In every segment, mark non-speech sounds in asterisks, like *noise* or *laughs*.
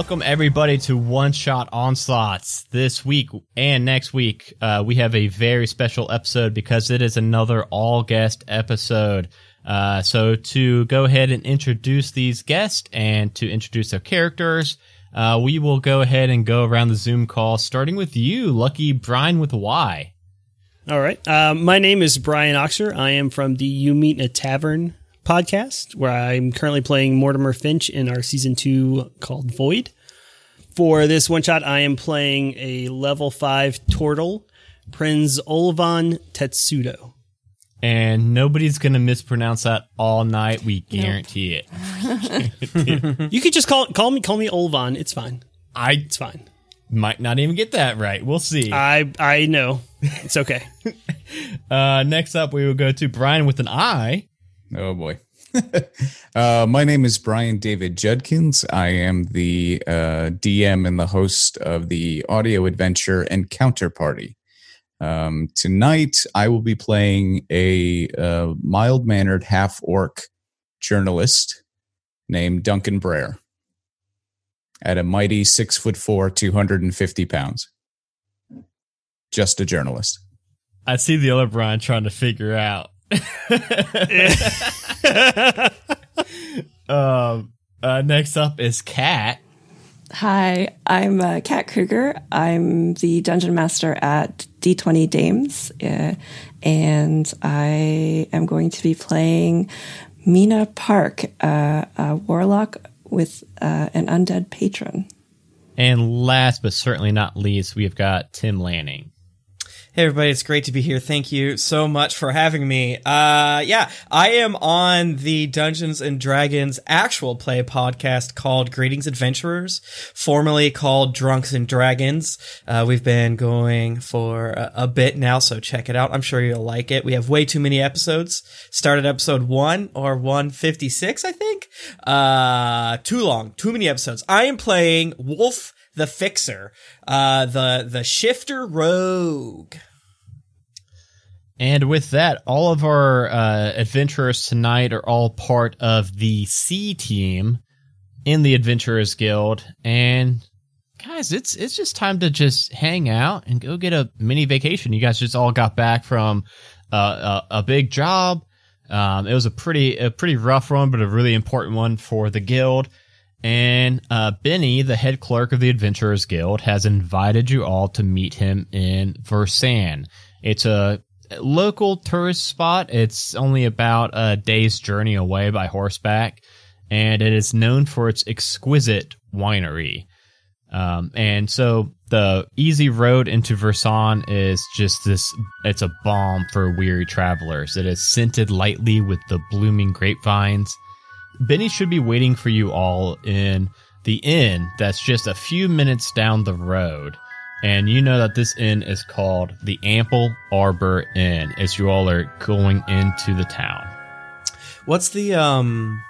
Welcome everybody to One Shot Onslaughts. This week and next week, uh, we have a very special episode because it is another all guest episode. Uh, so to go ahead and introduce these guests and to introduce their characters, uh, we will go ahead and go around the Zoom call, starting with you, Lucky Brian with Y. All right. Uh, my name is Brian Oxer. I am from the You Meet in a Tavern podcast, where I'm currently playing Mortimer Finch in our season two called Void. For this one shot, I am playing a level five turtle, Prince Olvan Tetsudo. And nobody's going to mispronounce that all night. We guarantee it. *laughs* You could just call call me call me Olvan. It's fine. I It's fine. might not even get that right. We'll see. I I know. It's okay. *laughs* Uh, next up, we will go to Brian with an I. Oh boy. *laughs* uh, my name is Brian David Judkins. I am the uh, DM and the host of the audio adventure Encounter Party. Um, tonight, I will be playing a uh, mild mannered half orc journalist named Duncan Brer at a mighty six foot four, 250 pounds. Just a journalist. I see the other Brian trying to figure out. *laughs* um, uh, next up is Kat. Hi, I'm uh, Kat Kruger. I'm the dungeon master at D20 Dames, uh, and I am going to be playing Mina Park, uh, a warlock with uh, an undead patron. And last but certainly not least, we've got Tim Lanning. Hey everybody, it's great to be here. Thank you so much for having me. Uh, yeah, I am on the Dungeons and Dragons actual play podcast called Greetings Adventurers, formerly called Drunks and Dragons. Uh, we've been going for a, a bit now, so check it out. I'm sure you'll like it. We have way too many episodes. Started episode one or 156, I think. Uh, too long, too many episodes. I am playing Wolf the Fixer, uh, the, the Shifter Rogue. And with that, all of our uh, adventurers tonight are all part of the C team in the Adventurers Guild. And guys, it's it's just time to just hang out and go get a mini vacation. You guys just all got back from uh, a, a big job. Um, it was a pretty a pretty rough one, but a really important one for the guild. And uh, Benny, the head clerk of the Adventurers Guild, has invited you all to meet him in Versan. It's a local tourist spot. It's only about a day's journey away by horseback, and it is known for its exquisite winery. Um, and so the easy road into Versan is just this, it's a balm for weary travelers. It is scented lightly with the blooming grapevines. Benny should be waiting for you all in the inn that's just a few minutes down the road. And you know that this inn is called the Ample Arbor Inn as you all are going into the town. What's the um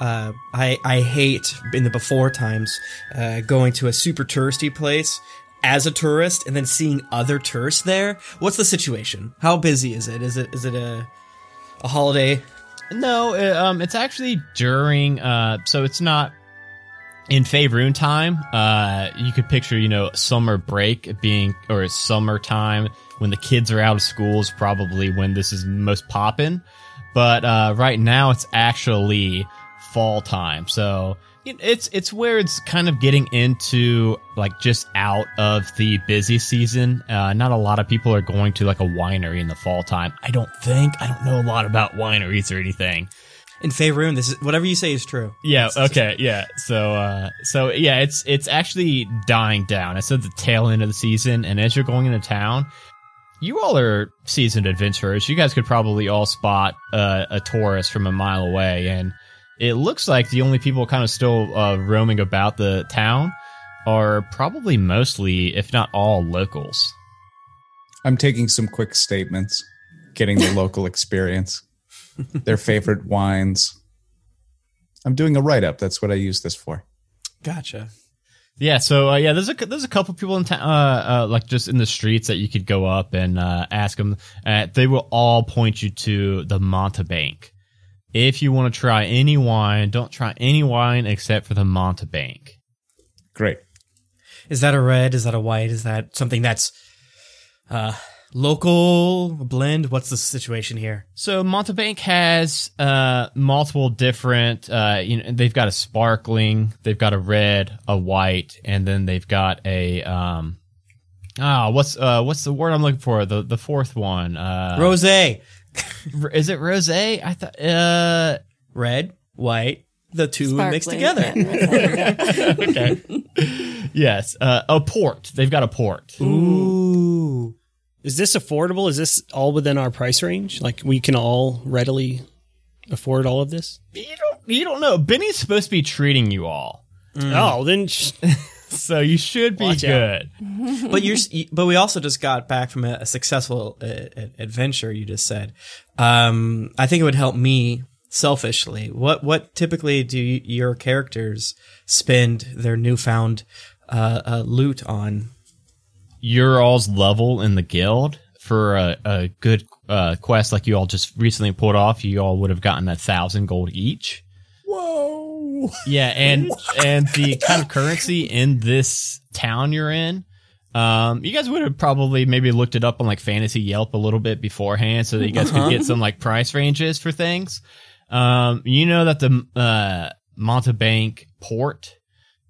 uh I I hate in the before times uh going to a super touristy place as a tourist and then seeing other tourists there. What's the situation? How busy is it? Is it is it a a holiday? No, it, um, it's actually during, uh, so it's not in Faerun time. Uh, you could picture, you know, summer break being, or summertime when the kids are out of school is probably when this is most poppin'. But, uh, right now it's actually fall time. So it's, it's where it's kind of getting into like just out of the busy season. Uh, not a lot of people are going to like a winery in the fall time. I don't think. I don't know a lot about wineries or anything. In Faerun, this is whatever you say is true. Yeah. Okay. Yeah. So, uh, so yeah, it's it's actually dying down. It's at the tail end of the season, and as you're going into town, you all are seasoned adventurers. You guys could probably all spot uh, a tourist from a mile away, and it looks like the only people kind of still uh, roaming about the town are probably mostly, if not all, locals. I'm taking some quick statements, getting the local *laughs* experience, their favorite wines. I'm doing a write up. That's what I use this for. Gotcha. Yeah, so uh, yeah, there's a there's a couple people in town, uh, uh, like just in the streets that you could go up and uh, ask them. Uh, they will all point you to the Montebank. If you want to try any wine, don't try any wine except for the Montebank. Great. Is that a red? Is that a white? Is that something that's uh local blend? What's the situation here? So Montebank has uh, multiple different. Uh, you know, they've got a sparkling, they've got a red, a white, and then they've got a um. Ah, what's uh, what's the word I'm looking for? The the fourth one. Uh, Rose, is it rose? I thought. Uh, red white, the two mixed together. *laughs* okay. yes, uh, a port. They've got a port. Ooh. Is this affordable? Is this all within our price range? Like we can all readily afford all of this? You don't. You don't know. Benny's supposed to be treating you all, Oh, then sh- *laughs* so you should be Watch good. *laughs* but you're but we also just got back from a, a successful uh, adventure you just said um i think it would help me selfishly what what typically do y- your characters spend their newfound uh, uh loot on your all's level in the guild for a, a good uh, quest like you all just recently pulled off, you all would have gotten a thousand gold each. Whoa. *laughs* Yeah, and and the kind of currency in this town you're in, um, you guys would have probably maybe looked it up on like Fantasy Yelp a little bit beforehand, so that you guys could get some like price ranges for things. Um, you know that the uh, Montebank port,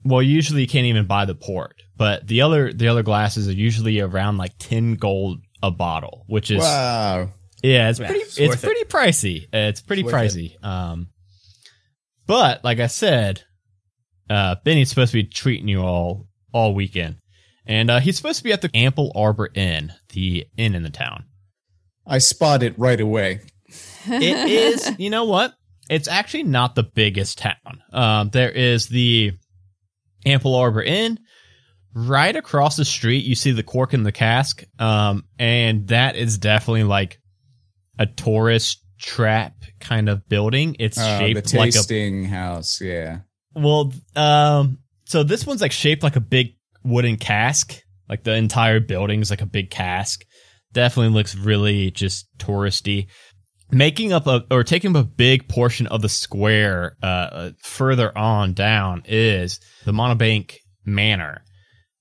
well, usually you can't even buy the port, but the other the other glasses are usually around like ten gold a bottle, which is Wow. yeah, it's Yeah, pretty. it's It's, worth it. pretty pricey. It's pretty It's worth pricey. Um, but like I said, uh, Benny's supposed to be treating you all all weekend, and uh, he's supposed to be at the Ample Arbor Inn, the inn in the town. I spot it right away. It is. *laughs* You know what? It's actually not the biggest town. Um, there is the Ample Arbor Inn. Right across the street, you see the Cork and the Cask, um, and that is definitely like a tourist trap kind of building. It's Uh, shaped like a tasting house. Yeah. well, um, so this one's like shaped like a big wooden cask. Like the entire building is like a big cask. Definitely looks really just touristy. Making up a or taking up a big portion of the square uh further on down is the Montebank Manor.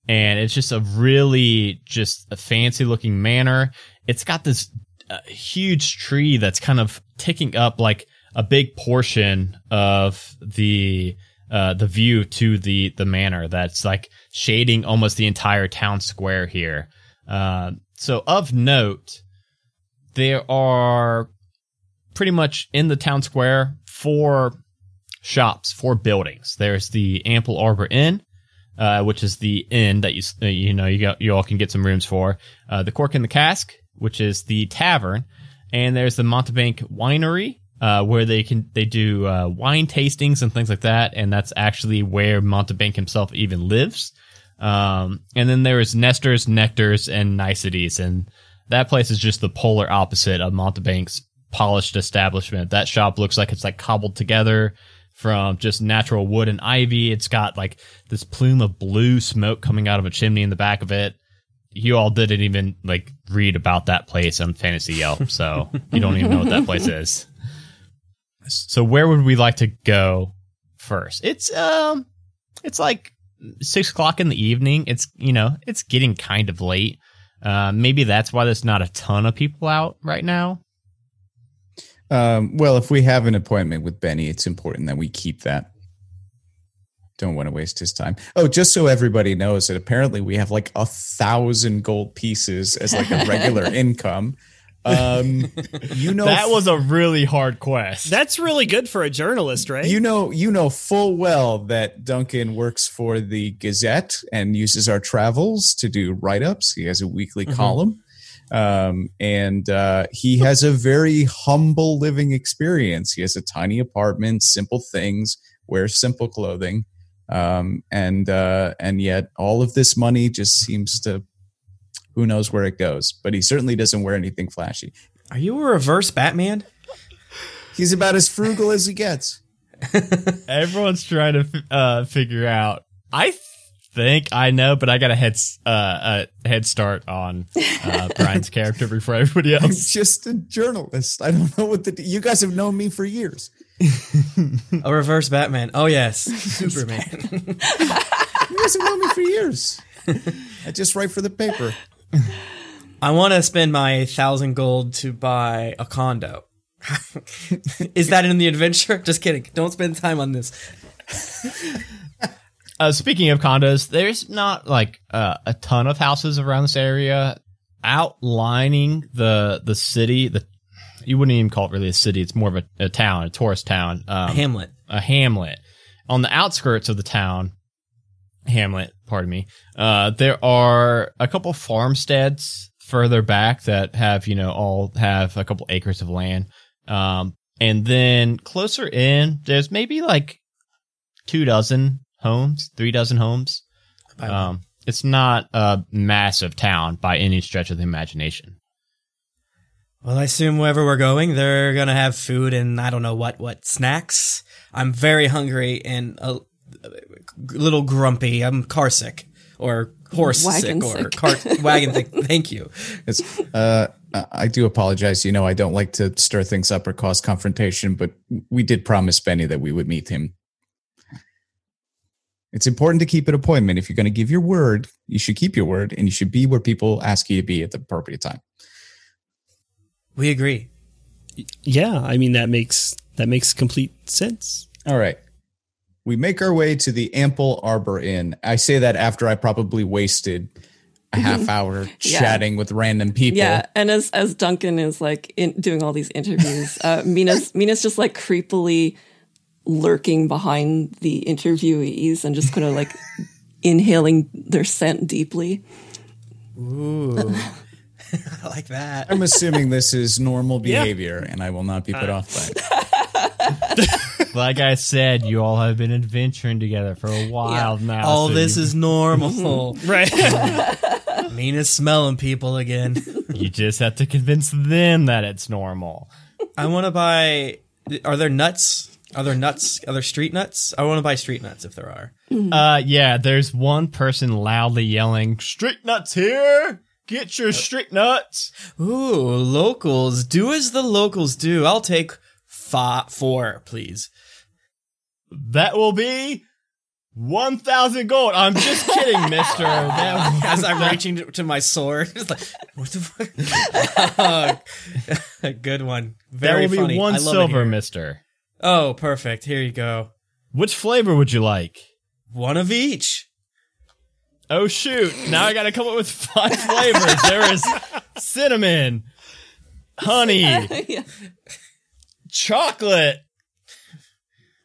And it's just a really just a fancy looking manor. It's got this uh, huge tree that's kind of taking up like a big portion of the uh, the view to the the manor that's like shading almost the entire town square here. Uh, so of note, there are pretty much in the town square four shops, four buildings. There's the Ample Arbor Inn, uh, which is the inn that you you know you got you all can get some rooms for. Uh, the Cork and the Cask, which is the tavern, and there's the Montebank Winery, uh, where they can they do uh, wine tastings and things like that, and that's actually where Montebank himself even lives. Um, and then there is Nestor's, Nectars, and Niceties, and that place is just the polar opposite of Montebank's polished establishment. That shop looks like it's like cobbled together from just natural wood and ivy. It's got like this plume of blue smoke coming out of a chimney in the back of it. You all didn't even like read about that place on Fantasy Yelp, so *laughs* you don't even know what that place is. So where would we like to go first? It's um, it's like six o'clock in the evening. It's you know, it's getting kind of late. Uh, maybe that's why there's not a ton of people out right now. Um, well, if we have an appointment with Benny, it's important that we keep that. Don't want to waste his time. Oh, just so everybody knows that apparently we have like a thousand gold pieces as like a regular *laughs* income. Um, you know, that was a really hard quest. that's really good for a journalist, right? you know, you know full well that Duncan works for the Gazette and uses our travels to do write ups. He has a weekly column. Um, and uh, he has a very humble living experience. He has a tiny apartment, simple things, wears simple clothing, um, and uh, and yet all of this money just seems to who knows where it goes. But he certainly doesn't wear anything flashy. Are you a reverse Batman? He's about as frugal as he gets. *laughs* Everyone's trying to uh, figure out. I think I know, but I got a head uh, a head start on uh, *laughs* Brian's character before everybody else. I'm else. just a journalist. I don't know what the. You guys have known me for years. *laughs* A reverse Batman. Oh yes, *laughs* Superman. You guys have known me for years. I just write for the paper. I want to spend my thousand gold to buy a condo. Is that in the adventure? Just kidding. Don't spend time on this. Uh, speaking of condos, there's not like uh, a ton of houses around this area outlining the the city. The you wouldn't even call it really a city; it's more of a, a town, a tourist town, um, Hamlet. a hamlet. On the outskirts of the town, hamlet, pardon me, uh, there are a couple farmsteads further back that have you know all have a couple acres of land. Um, and then closer in, there's maybe like two dozen homes, three dozen homes. Um, it's not a massive town by any stretch of the imagination. Well, I assume wherever we're going, they're gonna have food and I don't know what what snacks. I'm very hungry and a, a little grumpy. I'm car sick or horse Wagon sick or sick. car *laughs* wagon sick. Thank you. It's, uh, I do apologize. You know, I don't like to stir things up or cause confrontation, but we did promise Benny that we would meet him. It's important to keep an appointment. If you're going to give your word, you should keep your word and you should be where people ask you to be at the appropriate time. We agree. Yeah, I mean that makes that makes complete sense. All right. We make our way to the Ample Arbor Inn. I say that after I probably wasted a half hour Yeah. chatting with random people. Yeah, and as as Duncan is like in, doing all these interviews, uh, Mina's Mina's just like creepily lurking behind the interviewees and just kind of like *laughs* inhaling their scent deeply. Ooh. *laughs* I like that. I'm assuming this is normal Yeah. behavior and I will not be put uh. off by it. *laughs* Like I said, you all have been adventuring together for a while now. All so this you, is normal. Right. Mina's smelling people again. you just have to convince them that it's normal. I want to buy. Are there nuts? Are there nuts? Are there street nuts? I want to buy street nuts if there are. Uh, yeah, there's one person loudly yelling, "Street nuts here! Get your street nuts!" Ooh, locals. Do as the locals do. I'll take five, four, please. That will be one thousand gold. I'm just kidding, *laughs* Mister. That- As I'm reaching to, to my sword, *laughs* it's like, what the fuck? Oh, *laughs* good one. that Very will be funny. one I love it silver, here. Mister. Oh, perfect. Here you go. Which flavor would you like? One of each. Oh shoot! Now I got to come up with five *laughs* flavors. there is cinnamon, honey, yeah. chocolate,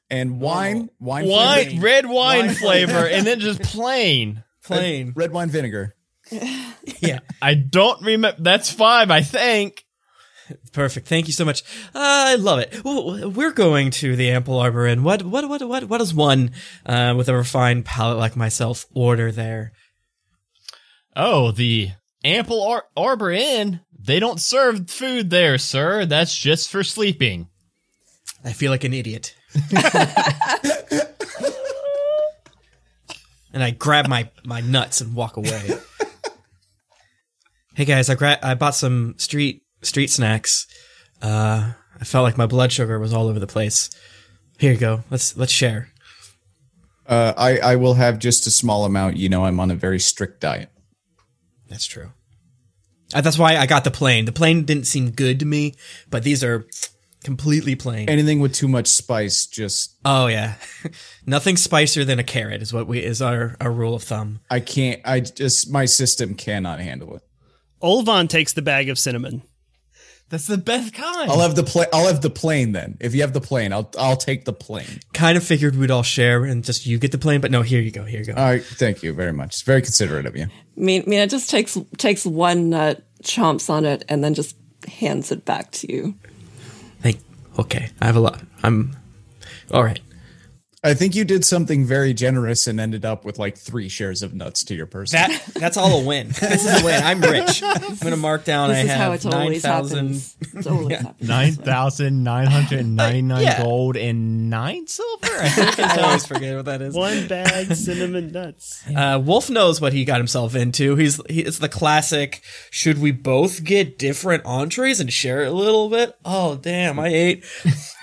And wine, oh. wine, wine, flavor- red wine, Wine flavor, and then just plain. Plain. red wine vinegar. Yeah. I don't remember. That's five, I think. *laughs* Perfect. Thank you so much. Uh, I love it. Well, we're going to the Ample Arbor Inn. What, what, what, what, what does one, uh, with a refined palate like myself order there? Oh, the Ample Ar- Arbor Inn. They don't serve food there, sir. That's just for sleeping. I feel like an idiot. *laughs* and I grab my, my nuts and walk away. *laughs* hey guys, I gra- I bought some street street snacks. Uh, I felt like my blood sugar was all over the place. Here you go. Let's let's share. Uh, I, I will have just a small amount. You know, I'm on a very strict diet. That's true. Uh, that's why I got the plain. The plain didn't seem good to me, but these are completely plain. Anything with too much spice, just oh yeah, *laughs* nothing spicier than a carrot is what we is our, our rule of thumb. I can't. I just my system cannot handle it. Olvan takes the bag of cinnamon. That's the best kind. I'll have the plane. I'll have the plane then. If you have the plane, I'll I'll take the plane. Kind of figured we'd all share and just you get the plane, but no, here you go, here you go. All right, thank you very much. It's very considerate of you. Mi- Mina just takes takes one nut, chomps on it, and then just hands it back to you. Thank. Okay, I have a lot. I'm all right. I think you did something very generous and ended up with like three shares of nuts to your person. That that's all a win. This is a win. I'm rich. I'm gonna mark down. This I is have how it nine always thousand. happens. It always happens. Nine thousand nine hundred ninety nine *laughs* Yeah. gold and nine silver. I think *laughs* I always forget what that is. One bag cinnamon nuts. *laughs* Uh, Wolf knows what he got himself into. He's he, it's the classic. Should we both get different entrees and share it a little bit? Oh damn! I ate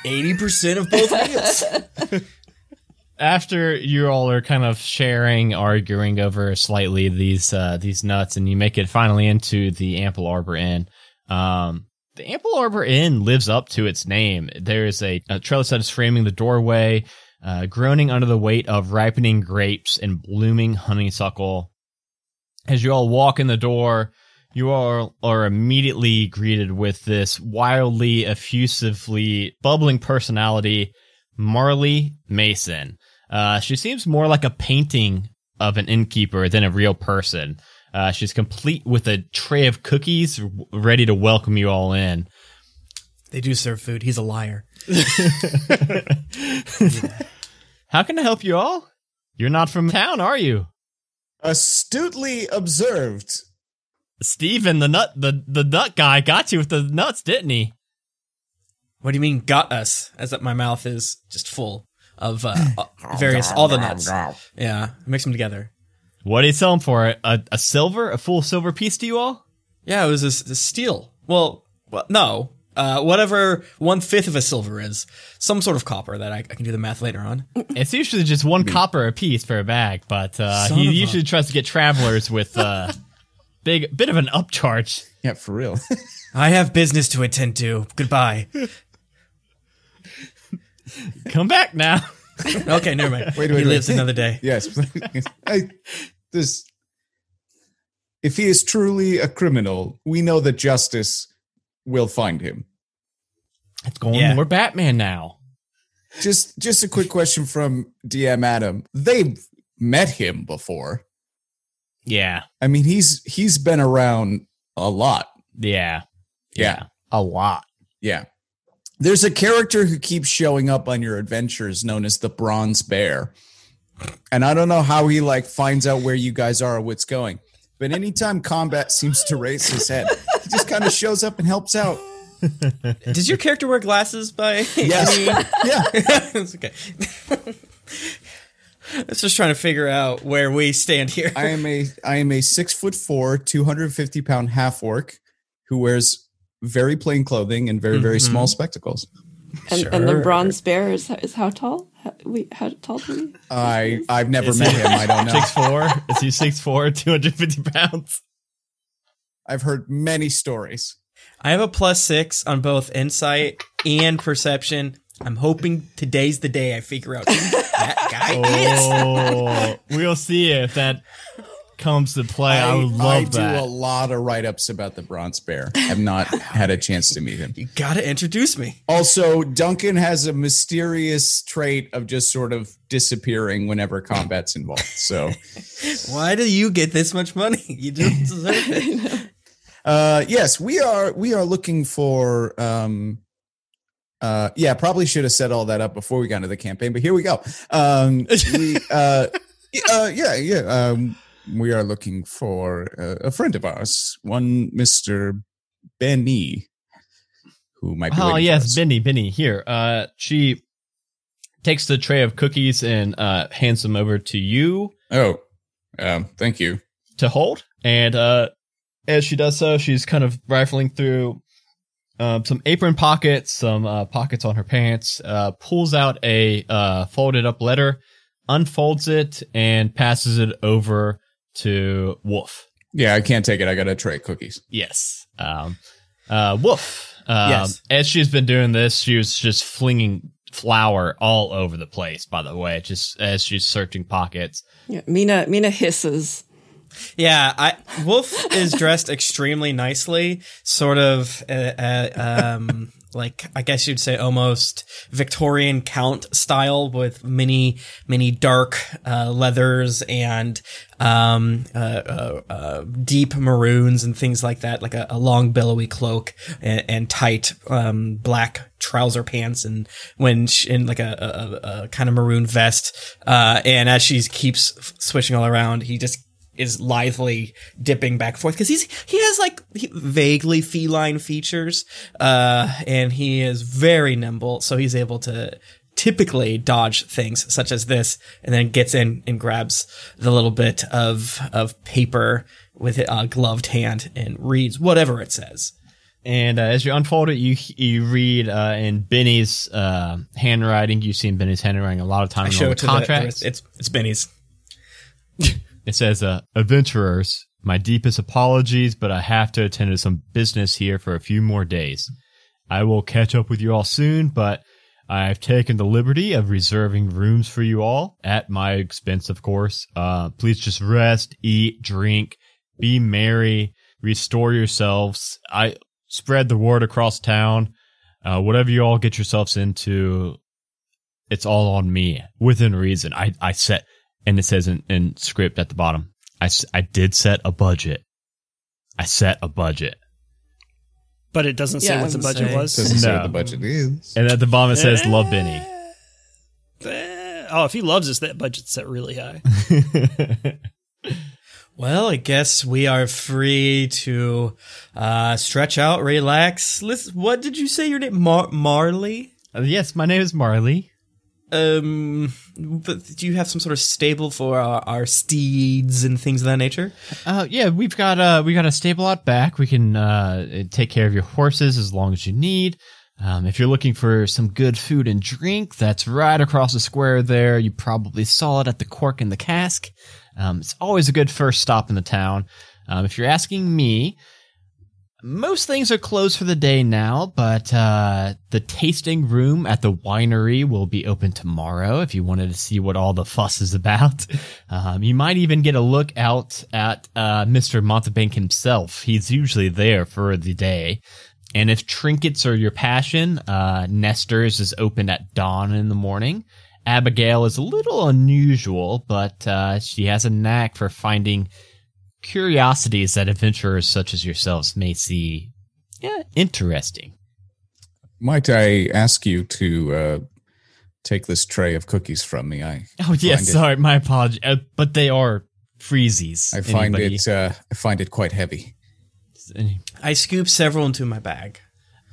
eighty percent of both meals. After you all are kind of sharing, arguing over slightly these uh, these nuts, and you make it finally into the Ample Arbor Inn. Um, the Ample Arbor Inn lives up to its name. There is a, a trellis that is framing the doorway, uh, groaning under the weight of ripening grapes and blooming honeysuckle. As you all walk in the door, you all are immediately greeted with this wildly, effusively bubbling personality, Marley Mason. Uh, she seems more like a painting of an innkeeper than a real person. Uh, she's complete with a tray of cookies, ready to welcome you all in. They do serve food. He's a liar. *laughs* *laughs* How can I help you all? You're not from town, are you? Astutely observed. Steven, the nut, the, the nut guy got you with the nuts, didn't he? What do you mean got us? As that my mouth is just full of uh, *clears throat* uh, various all the nuts. Yeah, mix them together. What did he sell them for? A, a silver, a full silver piece to you all? Yeah, it was a, a steel. Well, well, no, uh, whatever one fifth of a silver is, some sort of copper that I, I can do the math later on. It's usually just one copper a piece for a bag, but uh, Son he of a- usually tries to get travelers with uh, *laughs* big bit of an upcharge. Yeah, for real. *laughs* I have business to attend to. Goodbye. Come back now. *laughs* Okay, never mind. Wait, he wait, lives wait. another day. yes. *laughs* I, this. If he is truly a criminal, we know that justice will find him. It's going Yeah. more Batman now. Just, just a quick question from DM Adam. They've met him before. Yeah, I mean, he's he's been around a lot. yeah, Yeah. a lot. Yeah. There's a character who keeps showing up on your adventures known as the Bronze Bear. And I don't know how he like finds out where you guys are or what's going. But anytime combat seems to raise his head, he just kind of shows up and helps out. *laughs* Does your character wear glasses by? Yes. Yeah. *laughs* it's okay. *laughs* I was just trying to figure out where we stand here. I am a I am a six foot four, 250 pound half orc who wears very plain clothing and very, very small mm-hmm. spectacles. And, and the bronze bear is, is how tall? How, we, how tall do we? I I've never Is met he- him. I don't know. Six four? Is he six four, two hundred fifty pounds? I've heard many stories. I have a plus six on both insight and perception. I'm hoping today's the day I figure out who that guy is. Oh, *laughs* we'll see if that comes to play. I, would love I that. do a lot of write ups about the Bronze Bear. Have not had a chance to meet him. You gotta introduce me. Also, Duncan has a mysterious trait of just sort of disappearing whenever combat's involved. So, *laughs* Why do you get this much money? *laughs* You don't deserve it. *laughs* uh, yes, we are we are looking for. Um, uh, yeah, probably should have set all that up before we got into the campaign, but here we go. Um, we, uh, uh, yeah, yeah. Um, we are looking for uh, a friend of ours, one Mister Benny, who might be. Oh yes. Benny, Benny. Here, uh, she takes the tray of cookies and uh, hands them over to you Oh, um, thank you. to hold. And uh, as she does so, she's kind of rifling through um, some apron pockets, some uh, pockets on her pants, uh, pulls out a uh, folded up letter, unfolds it, and passes it over to Wolf. Yeah, I can't take it. I got to tray cookies. Yes. Um, uh, Wolf. Um, Yes. As she's been doing this, she was just flinging flour all over the place. By the way, just as she's searching pockets. Yeah, Mina Mina hisses. Yeah, I Wolf is dressed *laughs* extremely nicely, sort of uh, uh, um like I guess you'd say almost Victorian count style with many many dark uh, leathers and um uh, uh, uh deep maroons and things like that, like a, a long billowy cloak and, and tight um black trouser pants and when she, in like a, a, a, kind of maroon vest. Uh and as she keeps switching all around he just is lithely dipping back and forth because he's he has like he- vaguely feline features uh and he is very nimble so he's able to typically dodge things such as this and then gets in and grabs the little bit of of paper with a gloved hand and reads whatever it says And uh, as you unfold it, you you read uh, in Benny's uh, handwriting. You see in Benny's handwriting a lot of I times show it to the, contracts. the it's it's Benny's. It says, uh, adventurers, my deepest apologies, but I have to attend to some business here for a few more days. I will catch up with you all soon, but I've taken the liberty of reserving rooms for you all at my expense, of course. Uh, please just rest, eat, drink, be merry, restore yourselves. I spread the word across town. Uh, whatever you all get yourselves into, it's all on me within reason. I, I set, and it says in, in script at the bottom, I, I did set a budget. I set a budget. But it doesn't say Yeah, what the budget doesn't was. Doesn't say what the budget is. And at the bottom it says, love Benny. Eh, Oh, if he loves us, that budget's set really high. *laughs* Well, I guess we are free to uh, stretch out, relax. Let's, what did you say your name? Mar- Marley? Uh, yes, my name is Marley. Um, but do you have some sort of stable for our, our steeds and things of that nature? Uh, yeah, we've got uh, we got a stable out back. We can uh, take care of your horses as long as you need. Um, if you're looking for some good food and drink, that's right across the square there. You probably saw it at the Cork and the Cask. Um, it's always a good first stop in the town. Um, if you're asking me, most things are closed for the day now, but uh, the tasting room at the winery will be open tomorrow if you wanted to see what all the fuss is about. *laughs* Um, you might even get a look out at uh, Mr. Montebank himself. He's usually there for the day. And if trinkets are your passion, uh, Nestor's is open at dawn in the morning. Abigail is a little unusual, but uh, she has a knack for finding curiosities that adventurers such as yourselves may see yeah, interesting. Might I ask you to uh, take this tray of cookies from me? I *laughs* Oh yes, find it- sorry, my apology, uh, but they are freezies. I find Anybody- it uh, I find it quite heavy. I scoop several into my bag.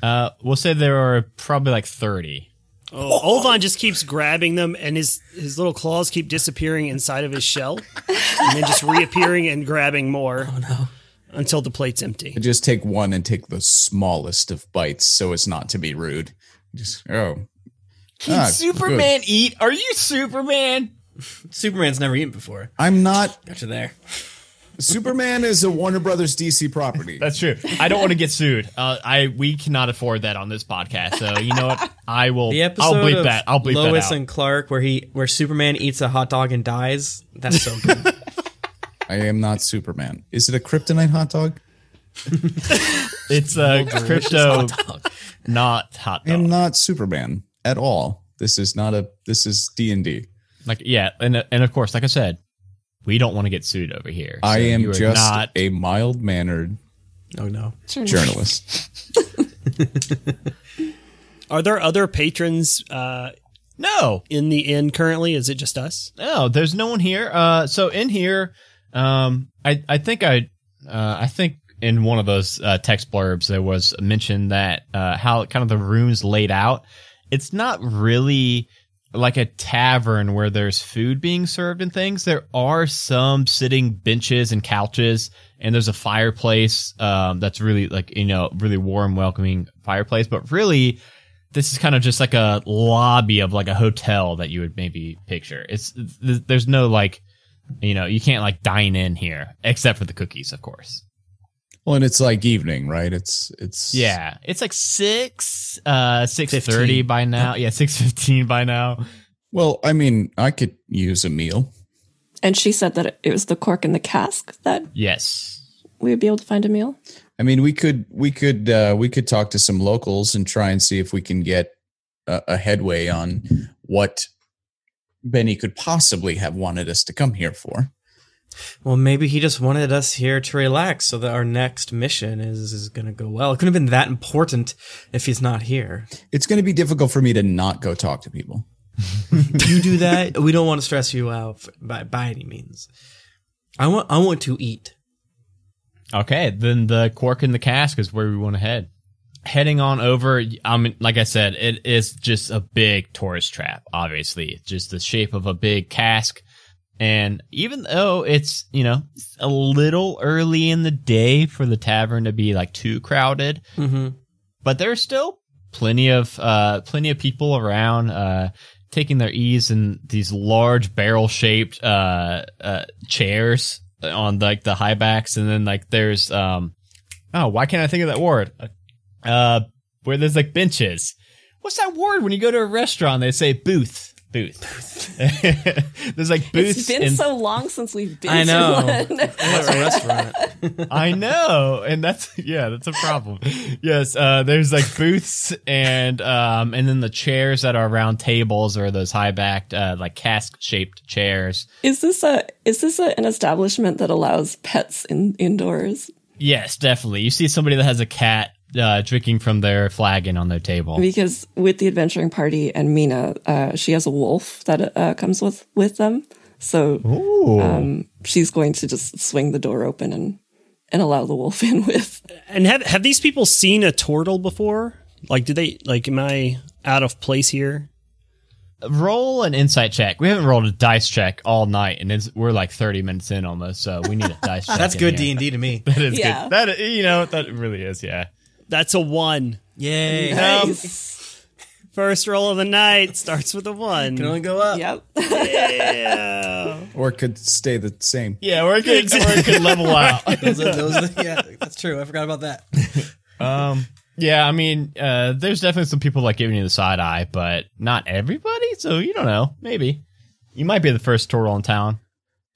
Uh, we'll say there are probably like thirty. Oh, Olvan just keeps grabbing them, and his his little claws keep disappearing inside of his shell, and then just reappearing and grabbing more. Oh no! Until the plate's empty. I just take one and take the smallest of bites so as not to be rude. Just oh. Can Ah, Superman eat? Are you Superman? Superman's never eaten before. I'm not Got you there. Superman is a Warner Brothers DC property. *laughs* That's true. I don't want to get sued. Uh, I we cannot afford that on this podcast. So you know what? I will. The episode I'll bleep of that. I'll bleep Lois that out. and Clark where he where Superman eats a hot dog and dies. That's so good. *laughs* I am not Superman. Is it a kryptonite hot dog? *laughs* it's a crypto, hot not hot dog. I am not Superman at all. This is not a this is D&D. Like yeah, and and of course, like I said, we don't want to get sued over here. I So am just not. a mild-mannered oh no. journalist. *laughs* *laughs* Are there other patrons uh, no, in the inn currently? Is it just us? No, there's no one here. Uh, so in here, um, I I think I uh, I think in one of those uh, text blurbs there was mentioned that uh, how kind of the rooms laid out. It's not really like a tavern where there's food being served and things. There are some sitting benches and couches, and there's a fireplace um, that's really like you know really warm, welcoming fireplace. But really, this is kind of just like a lobby of like a hotel that you would maybe picture. It's there's no like, you know, you can't like dine in here except for the cookies, of course. Well, and it's like evening, right? It's it's Yeah, it's like six, uh, six thirty by now. Yeah, six fifteen by now. Well, I mean, I could use a meal. And she said that it- it was the cork in the cask that Yes. we would be able to find a meal. I mean, we could we could uh, we could talk to some locals and try and see if we can get a, a headway on what Benny could possibly have wanted us to come here for. Well, maybe he just wanted us here to relax so that our next mission is, is going to go well. It couldn't have been that important if he's not here. It's going to be difficult for me to not go talk to people. *laughs* you do that. We don't want to stress you out f- by, by any means. I want I want to eat. Okay, then the cork in the cask is where we want to head. Heading on over, I mean, like I said, it is just a big tourist trap. Obviously, just the shape of a big cask, And even though it's, you know, a little early in the day for the tavern to be like too crowded, Mm-hmm. but there's still plenty of uh plenty of people around uh taking their ease in these large barrel shaped uh uh chairs on like the high backs. And then like there's um oh why can't I think of that word? Uh where there's like benches. What's that word when you go to a restaurant they say booth booth *laughs* there's like booths It's been and- so long since we've been I know. to one. That's a *laughs* restaurant. I know, and that's yeah, that's a problem. Yes, uh, there's like booths and um, and then the chairs that are around tables or those high backed uh, like cask shaped chairs. is this a is this a, an establishment that allows pets in indoors? Yes, definitely. You see somebody that has a cat uh, drinking from their flagon on their table. Because with the adventuring party and Mina, uh, she has a wolf that uh, comes with with them. So um, she's going to just swing the door open and and allow the wolf *laughs* in with. And have have these people seen a turtle before? Like, did they like? Am I out of place here? Roll an insight check. We haven't rolled a dice check all night, and it's, we're like thirty minutes in almost, so we need a dice *laughs* check. That's good. D and D to me. *laughs* That is Yeah. good. That you know that really is. Yeah. That's a one. Yay! Nice. First roll of the night starts with a one. Can only go up. Yep. yeah. Or it could stay the same. Yeah, we're good. We're good level out. *laughs* Those are, those are, yeah, that's true. I forgot about that. Um, yeah, I mean, uh, there's definitely some people like giving you the side eye, but not everybody. So you don't know. Maybe you might be the first turtle in town.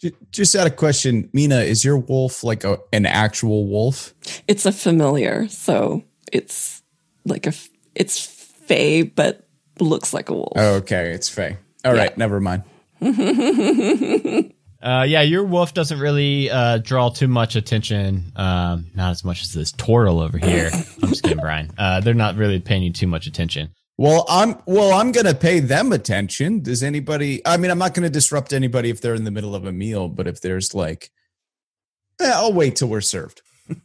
Ju- Just out of question, Mina, is your wolf like a, an actual wolf? It's a familiar, so it's like a it's fey, but looks like a wolf. Oh, okay, it's fey. All right, never mind. *laughs* Uh, yeah, your wolf doesn't really uh, draw too much attention. Um, not as much as this turtle over here. I'm just kidding, Brian. Uh, they're not really paying you too much attention. Well, I'm well. I'm gonna pay them attention. Does anybody? I mean, I'm not gonna disrupt anybody if they're in the middle of a meal. But if there's like, eh, I'll wait till we're served. *laughs*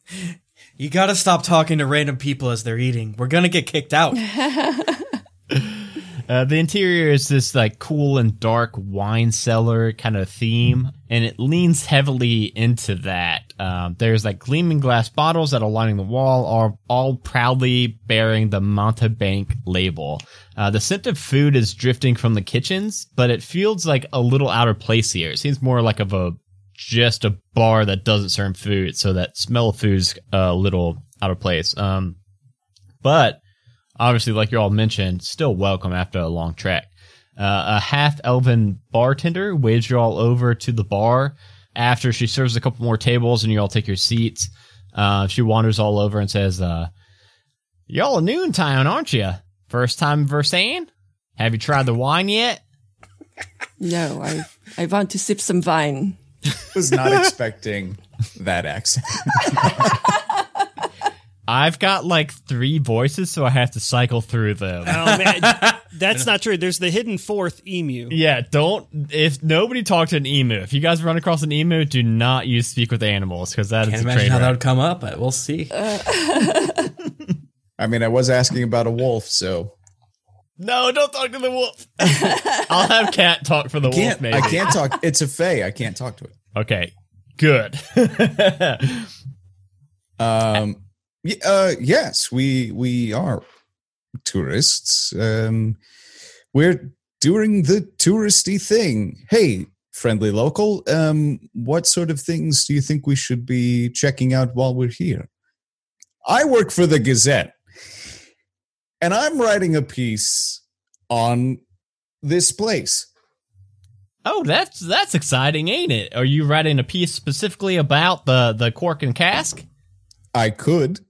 You gotta stop talking to random people as they're eating. We're gonna get kicked out. *laughs* Uh, the interior is this like cool and dark wine cellar kind of theme, and it leans heavily into that. Um, there's like gleaming glass bottles that are lining the wall, are all proudly bearing the Montebank label. Uh, the scent of food is drifting from the kitchens, but it feels like a little out of place here. It seems more like of a just a bar that doesn't serve food, so that smell of food's a little out of place. Um, but obviously, like you all mentioned, still welcome after a long trek. Uh, a half elven bartender waves you all over to the bar after she serves a couple more tables and you all take your seats. Uh, she wanders all over and says, uh, Y'all are new in town, aren't you? First time in Versailles? Have you tried the wine yet? *laughs* No, I I want to sip some wine. *laughs* Was not expecting that accent. *laughs* I've got like three voices, so I have to cycle through them. Oh man, *laughs* that's not true. There's the hidden fourth emu. Yeah, don't. If nobody talked to an emu, if you guys run across an emu, do not use speak with animals because that is Can't a imagine how that would come up, but we'll see. *laughs* I mean, I was asking about a wolf, so No, don't talk to the wolf. I'll have cat talk for the wolf. Maybe. I can't talk. It's a fey. I can't talk to it. Okay, good. *laughs* Um, y- uh, yes, we we are tourists. Um, we're doing the touristy thing. Hey, friendly local, um, what sort of things do you think we should be checking out while we're here? I work for the Gazette, and I'm writing a piece on this place. oh, that's that's exciting, ain't it? Are you writing a piece specifically about the the cork and cask? I could.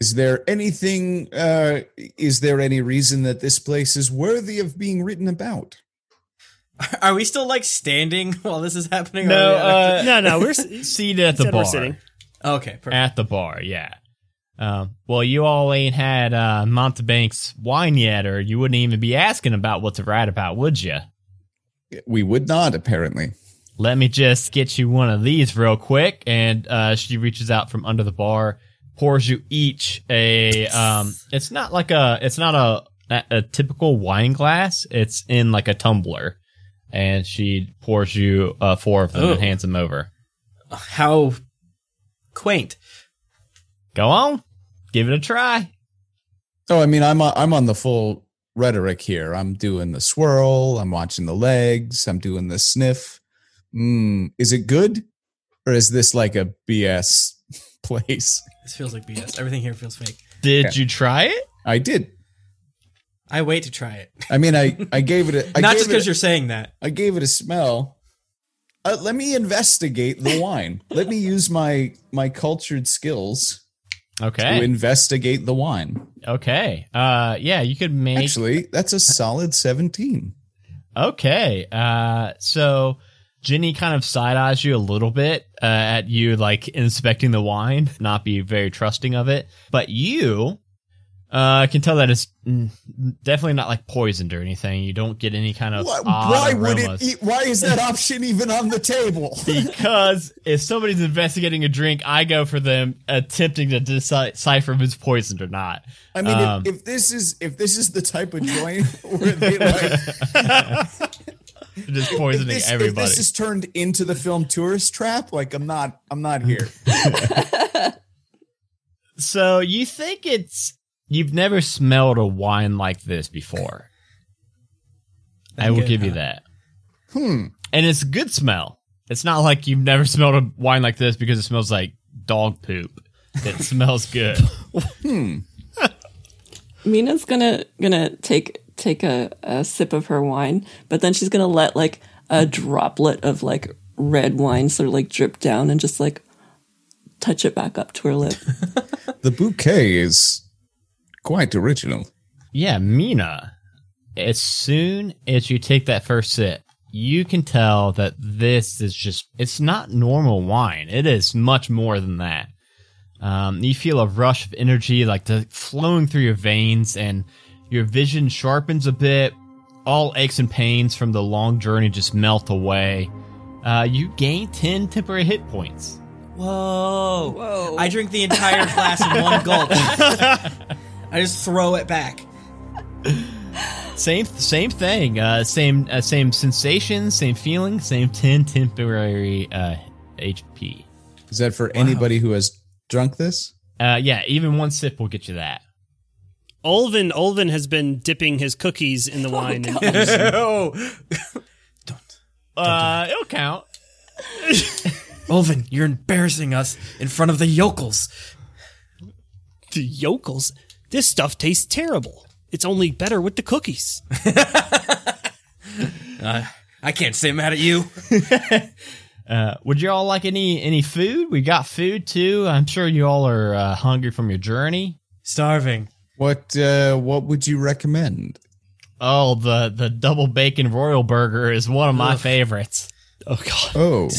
Is there anything? Uh, is there any reason that this place is worthy of being written about? *laughs* Are we still like standing *laughs* while this is happening? No, we- uh, No, no, we're *laughs* seated at the said we're bar. sitting. okay, perfect. At the bar, yeah. Um, well, you all ain't had uh, Montebank's wine yet, or you wouldn't even be asking about what to write about, would you? We would not, apparently. Let me just get you one of these real quick. And uh, she reaches out from under the bar, pours you each a. Um, it's not like a. It's not a, a a typical wine glass. It's in like a tumbler. and she pours you uh, four of them Oh. and hands them over. How quaint. Go on, give it a try. Oh, I mean, I'm on, I'm on the full rhetoric here. I'm doing the swirl. I'm watching the legs. I'm doing the sniff. Mm, is it good, or is this like a BS place? This feels like BS. Everything here feels fake. Did Yeah. you try it? I did. I wait to try it. I mean, I I gave it a I *laughs* Not gave just because you're saying that. I gave it a smell. Uh, let me investigate the wine. let me use my my cultured skills Okay. to Okay. investigate the wine. Okay. Uh, yeah, you could make. Actually, that's a solid 17. Okay. Uh, so Ginny kind of side eyes you a little bit uh, at you like inspecting the wine, not be very trusting of it, but you uh can tell that it's definitely not like poisoned or anything. You don't get any kind of Why, odd why would it eat? Why is that option even on the table? *laughs* because if somebody's investigating a drink, I go for them attempting to decipher if it's poisoned or not. I mean, Um, if, if this is if this is the type of joint *laughs* where they like *laughs* *laughs* Just if poisoning this, if everybody. this is turned into the film Tourist Trap, like I'm not I'm not *laughs* here. So you think it's you've never smelled a wine like this before? I will give you huh? that, Hmm. and it's a good smell. It's not like you've never smelled a wine like this because it smells like dog poop. It *laughs* smells good. Hmm. Mina's gonna gonna take take a, a sip of her wine, but then she's gonna let like a droplet of like red wine sort of like drip down and just like touch it back up to her lip. *laughs* The bouquet is quite original. Yeah, Mina. As soon as you take that first sip, you can tell that this is just, it's not normal wine. It is much more than that. Um, you feel a rush of energy like the flowing through your veins and your vision sharpens a bit. All aches and pains from the long journey just melt away. Uh, you gain 10 temporary hit points. Whoa. Whoa. I drink the entire glass in one gulp. *laughs* I just throw it back. Same, same thing. Uh, same, uh, same sensation, same feeling, same 10 temporary, uh, HP. Is that for anybody who has drunk this? Uh, yeah, even one sip will get you that. Olvin Olvin has been dipping his cookies in the *laughs* wine. and oh. *laughs* Uh, it'll count. *laughs* Olvin, you're embarrassing us in front of the yokels. the yokels. This stuff tastes terrible. It's only better with the cookies. Uh, I can't say mad at you. Uh, would you all like any any food? We got food too. I'm sure you all are uh, hungry from your journey. Starving. What uh what would you recommend? Oh, the the double bacon royal burger is one of my Ugh. favorites. Oh god.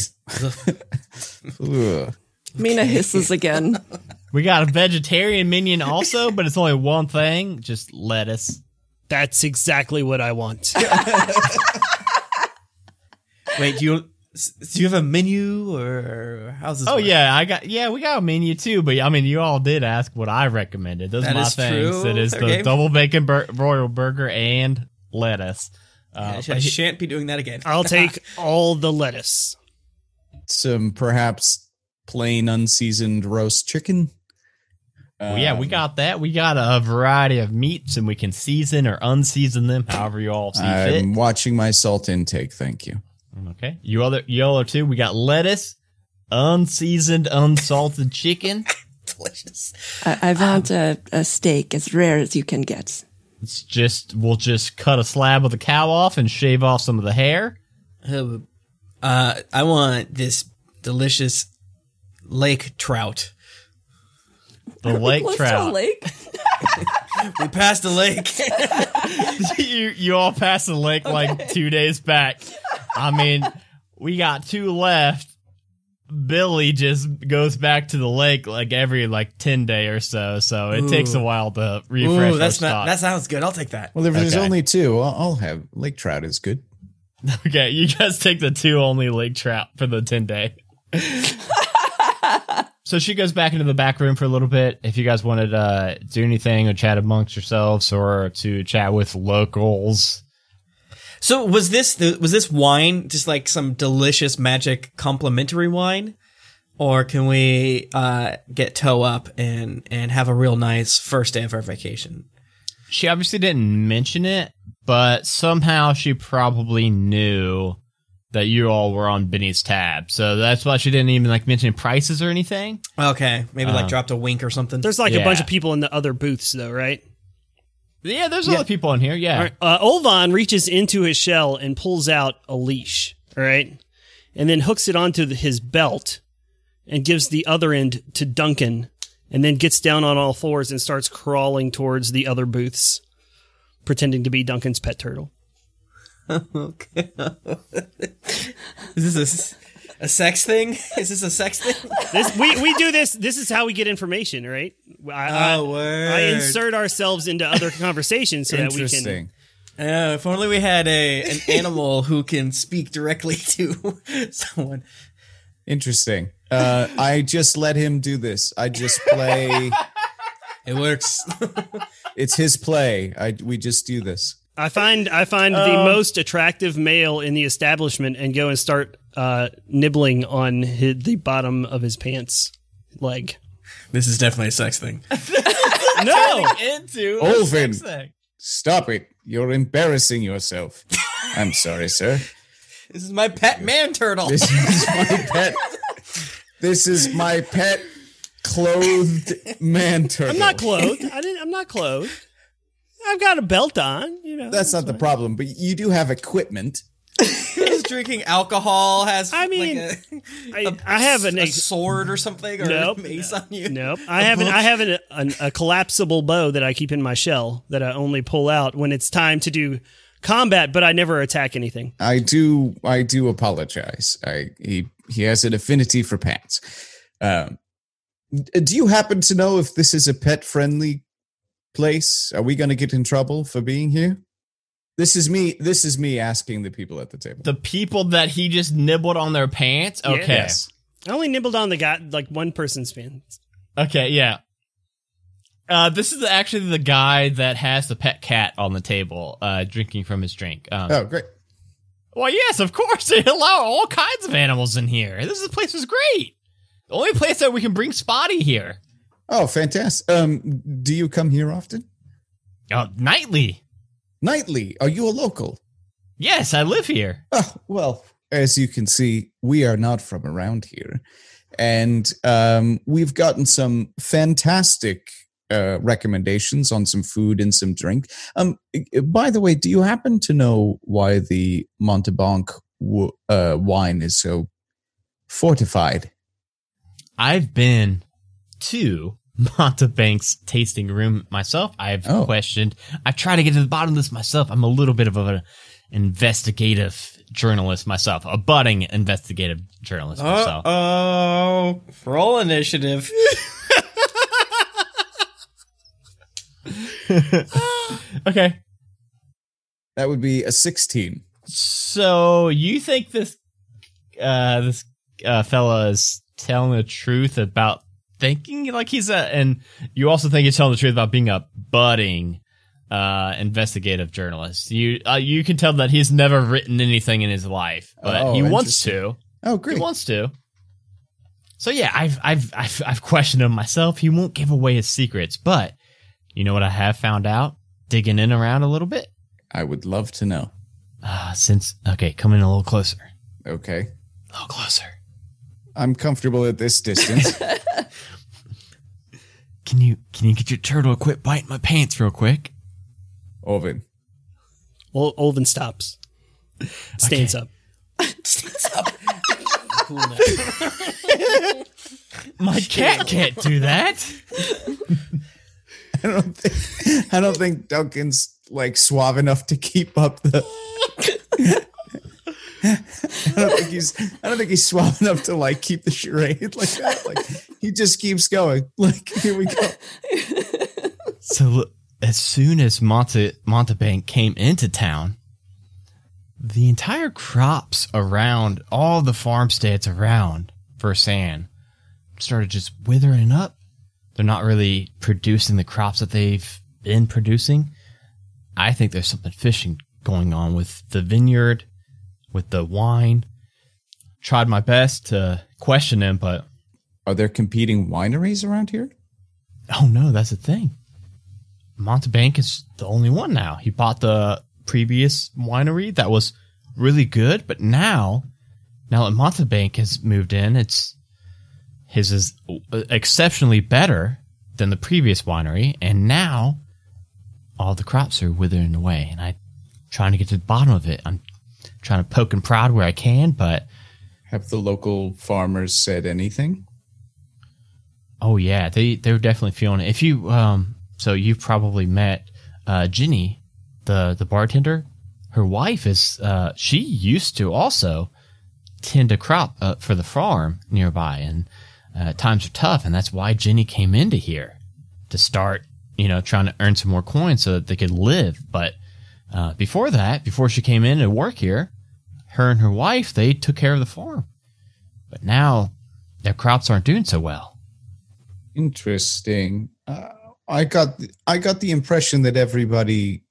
Oh. *laughs* Mina hisses again. *laughs* We got a vegetarian minion also, but it's only one thing, just lettuce. That's exactly what I want. *laughs* Wait, do you do you have a menu or how's this? Oh work? yeah, I got yeah, we got a menu too, but I mean, you all did ask what I recommended. Those That are my is things. true. It is Fair the game. double bacon bur- royal burger and lettuce. I, Uh, sh- I shan't be doing that again. I'll *laughs* take all the lettuce. Some perhaps plain unseasoned roast chicken. Well, yeah, we Um, got that. We got a variety of meats, and we can season or unseason them, however you all see fit. I'm watching my salt intake, thank you. Okay, you other you all are too. We got lettuce, unseasoned, unsalted *laughs* chicken. Delicious. I, I want a, a steak as rare as you can get. It's just we'll just cut a slab of the cow off and shave off some of the hair. Uh, I want this delicious lake trout. The *laughs* lake Close to a trout. lake. *laughs* We passed the lake. you you all passed the lake like two days back. I mean, we got two left. Billy just goes back to the lake like every like ten day or so, so it takes a while to refresh Ooh, that's our not, stock. that sounds good. I'll take that. Well, if there's Okay. only two, I'll, I'll have lake trout is good. *laughs* Okay, you guys take the two only lake trout for the 10 day. *laughs* so she goes back into the back room for a little bit. If you guys wanted to uh, do anything or chat amongst yourselves or to chat with locals. So was this the, was this wine just like some delicious magic complimentary wine, or can we uh, get toe up and and have a real nice first day of our vacation? She obviously didn't mention it, but somehow she probably knew that you all were on Benny's tab. So that's why she didn't even like mention prices or anything. Okay, maybe like Um, dropped a wink or something. There's like a bunch of people in the other booths, though, right? Yeah, there's other people in here. Yeah. All right. Uh, Olvin reaches into his shell and pulls out a leash, all right? And then hooks it onto the, his belt and gives the other end to Duncan and then gets down on all fours and starts crawling towards the other booths, pretending to be Duncan's pet turtle. *laughs* okay. *laughs* Is this a, a sex thing? *laughs* Is this a sex thing? This we, we do this. This is how we get information, right? I, I- Oh, word. I insert ourselves into other conversations so that we can. Interesting. Uh, if only we had a an animal who can speak directly *laughs* to someone. Interesting. Uh, I just let him do this. I just play. *laughs* It works. it's his play. I we just do this. I find I find the most attractive male in the establishment and go and start uh, nibbling on his, the bottom of his pants leg. this is definitely a sex thing. *laughs* No, Into a Olvin. sex thing. Stop it! You're embarrassing yourself. I'm sorry, sir. This is my pet man turtle. This is my pet. This is my pet clothed man turtle. I'm not clothed. I didn't. I'm not clothed. I've got a belt on. You know, That's not the problem, but you do have equipment. He's drinking alcohol. Has I mean, like a, I, I have an a sword or something or Nope. a mace on you. Nope. I have an, I have an, an, a collapsible bow that I keep in my shell that I only pull out when it's time to do combat, but I never attack anything. I do. I do apologize. I he he has an affinity for pants. Um, do you happen to know if this is a pet friendly place? Are we going to get in trouble for being here? This is me. This is me asking the people at the table. The people that he just nibbled on their pants. Okay. Yes. I only nibbled on the guy, like one person's pants. Okay. Yeah. Uh, this is actually the guy that has the pet cat on the table, uh, drinking from his drink. Um, Oh, great. Well, yes, of course. *laughs* They allow all kinds of animals in here. This is, the place is great. The only place that we can bring Spotty here. Oh, fantastic. Um, do you come here often? Oh, nightly. Nightly. Are you a local? Yes, I live here. Oh, well, as you can see, we are not from around here. And um, we've gotten some fantastic uh, recommendations on some food and some drink. Um, uh, by the way, do you happen to know why the Montebank w- uh, wine is so fortified? I've been to Montebank's tasting room myself. I've Oh. questioned. I try to get to the bottom of this myself. I'm a little bit of an investigative journalist myself, a budding investigative journalist Uh myself. oh, roll initiative. *laughs* okay. That would be a 16. So you think this uh this uh fella is telling the truth about thinking like he's a and you also think he's telling the truth about being a budding uh investigative journalist. You uh, you can tell that he's never written anything in his life, but Oh, he wants to. Oh, great! He wants to. So yeah, I've I've I've I've questioned him myself. He won't give away his secrets, but you know what I have found out digging in around a little bit? I would love to know. Uh, since okay, come in a little closer. Okay. A little closer. I'm comfortable at this distance. *laughs* Can you can you get your turtle to quit biting my pants real quick? Ovid. Ol- Olvin stops, *laughs* *laughs* stands up. Cool *laughs* now. My cat can't do that. I don't think I don't think Duncan's like suave enough to keep up the. *laughs* I don't think he's I don't think he's suave enough to like keep the charade like that. Like he just keeps going. *laughs* Like here we go. So as soon as Monte Montebank came into town, the entire crops around all the farmsteads around Versan started just withering up. They're not really producing the crops that they've been producing. I think there's something fishing going on with the vineyard, with the wine. Tried my best to question him, but Are there competing wineries around here? oh no, that's the thing. Montebank is the only one now. He bought the previous winery that was really good, but now, now that Montebank has moved in, it's his is exceptionally better than the previous winery, and now all the crops are withering away, and I'm trying to get to the bottom of it. I'm trying to poke and prod where I can, but Have the local farmers said anything? Oh yeah, they they're definitely feeling it. If you um, so you've probably met uh Ginny, the the bartender. Her wife is uh she used to also tend a crop uh, for the farm nearby, and uh, times are tough, and that's why Ginny came into here to start, you know, trying to earn some more coins so that they could live. But uh, before that, before she came in to work here, her and her wife they took care of the farm. But now their crops aren't doing so well. Interesting. Uh, I got I got the impression that everybody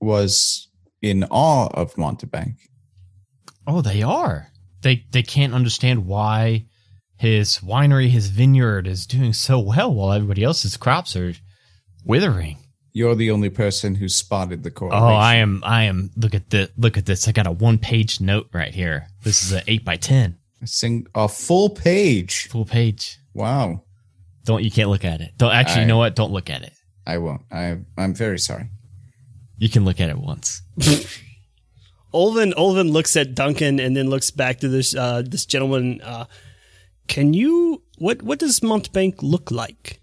was in awe of Montebank. Oh, they are. They they can't understand why his winery, his vineyard is doing so well while everybody else's crops are withering. You're the only person who spotted the correlation. Oh. I am I am look at this look at this. I got a one page note right here. This is an eight by ten. A sing a full page. Full page. Wow. Don't you can't look at it. Don't actually I- you know what? Don't look at it. I won't. I I'm very sorry. You can look at it once. *laughs* Olvin Olvin looks at Duncan and then looks back to this uh, this gentleman. Uh, can you what what does Montebank look like?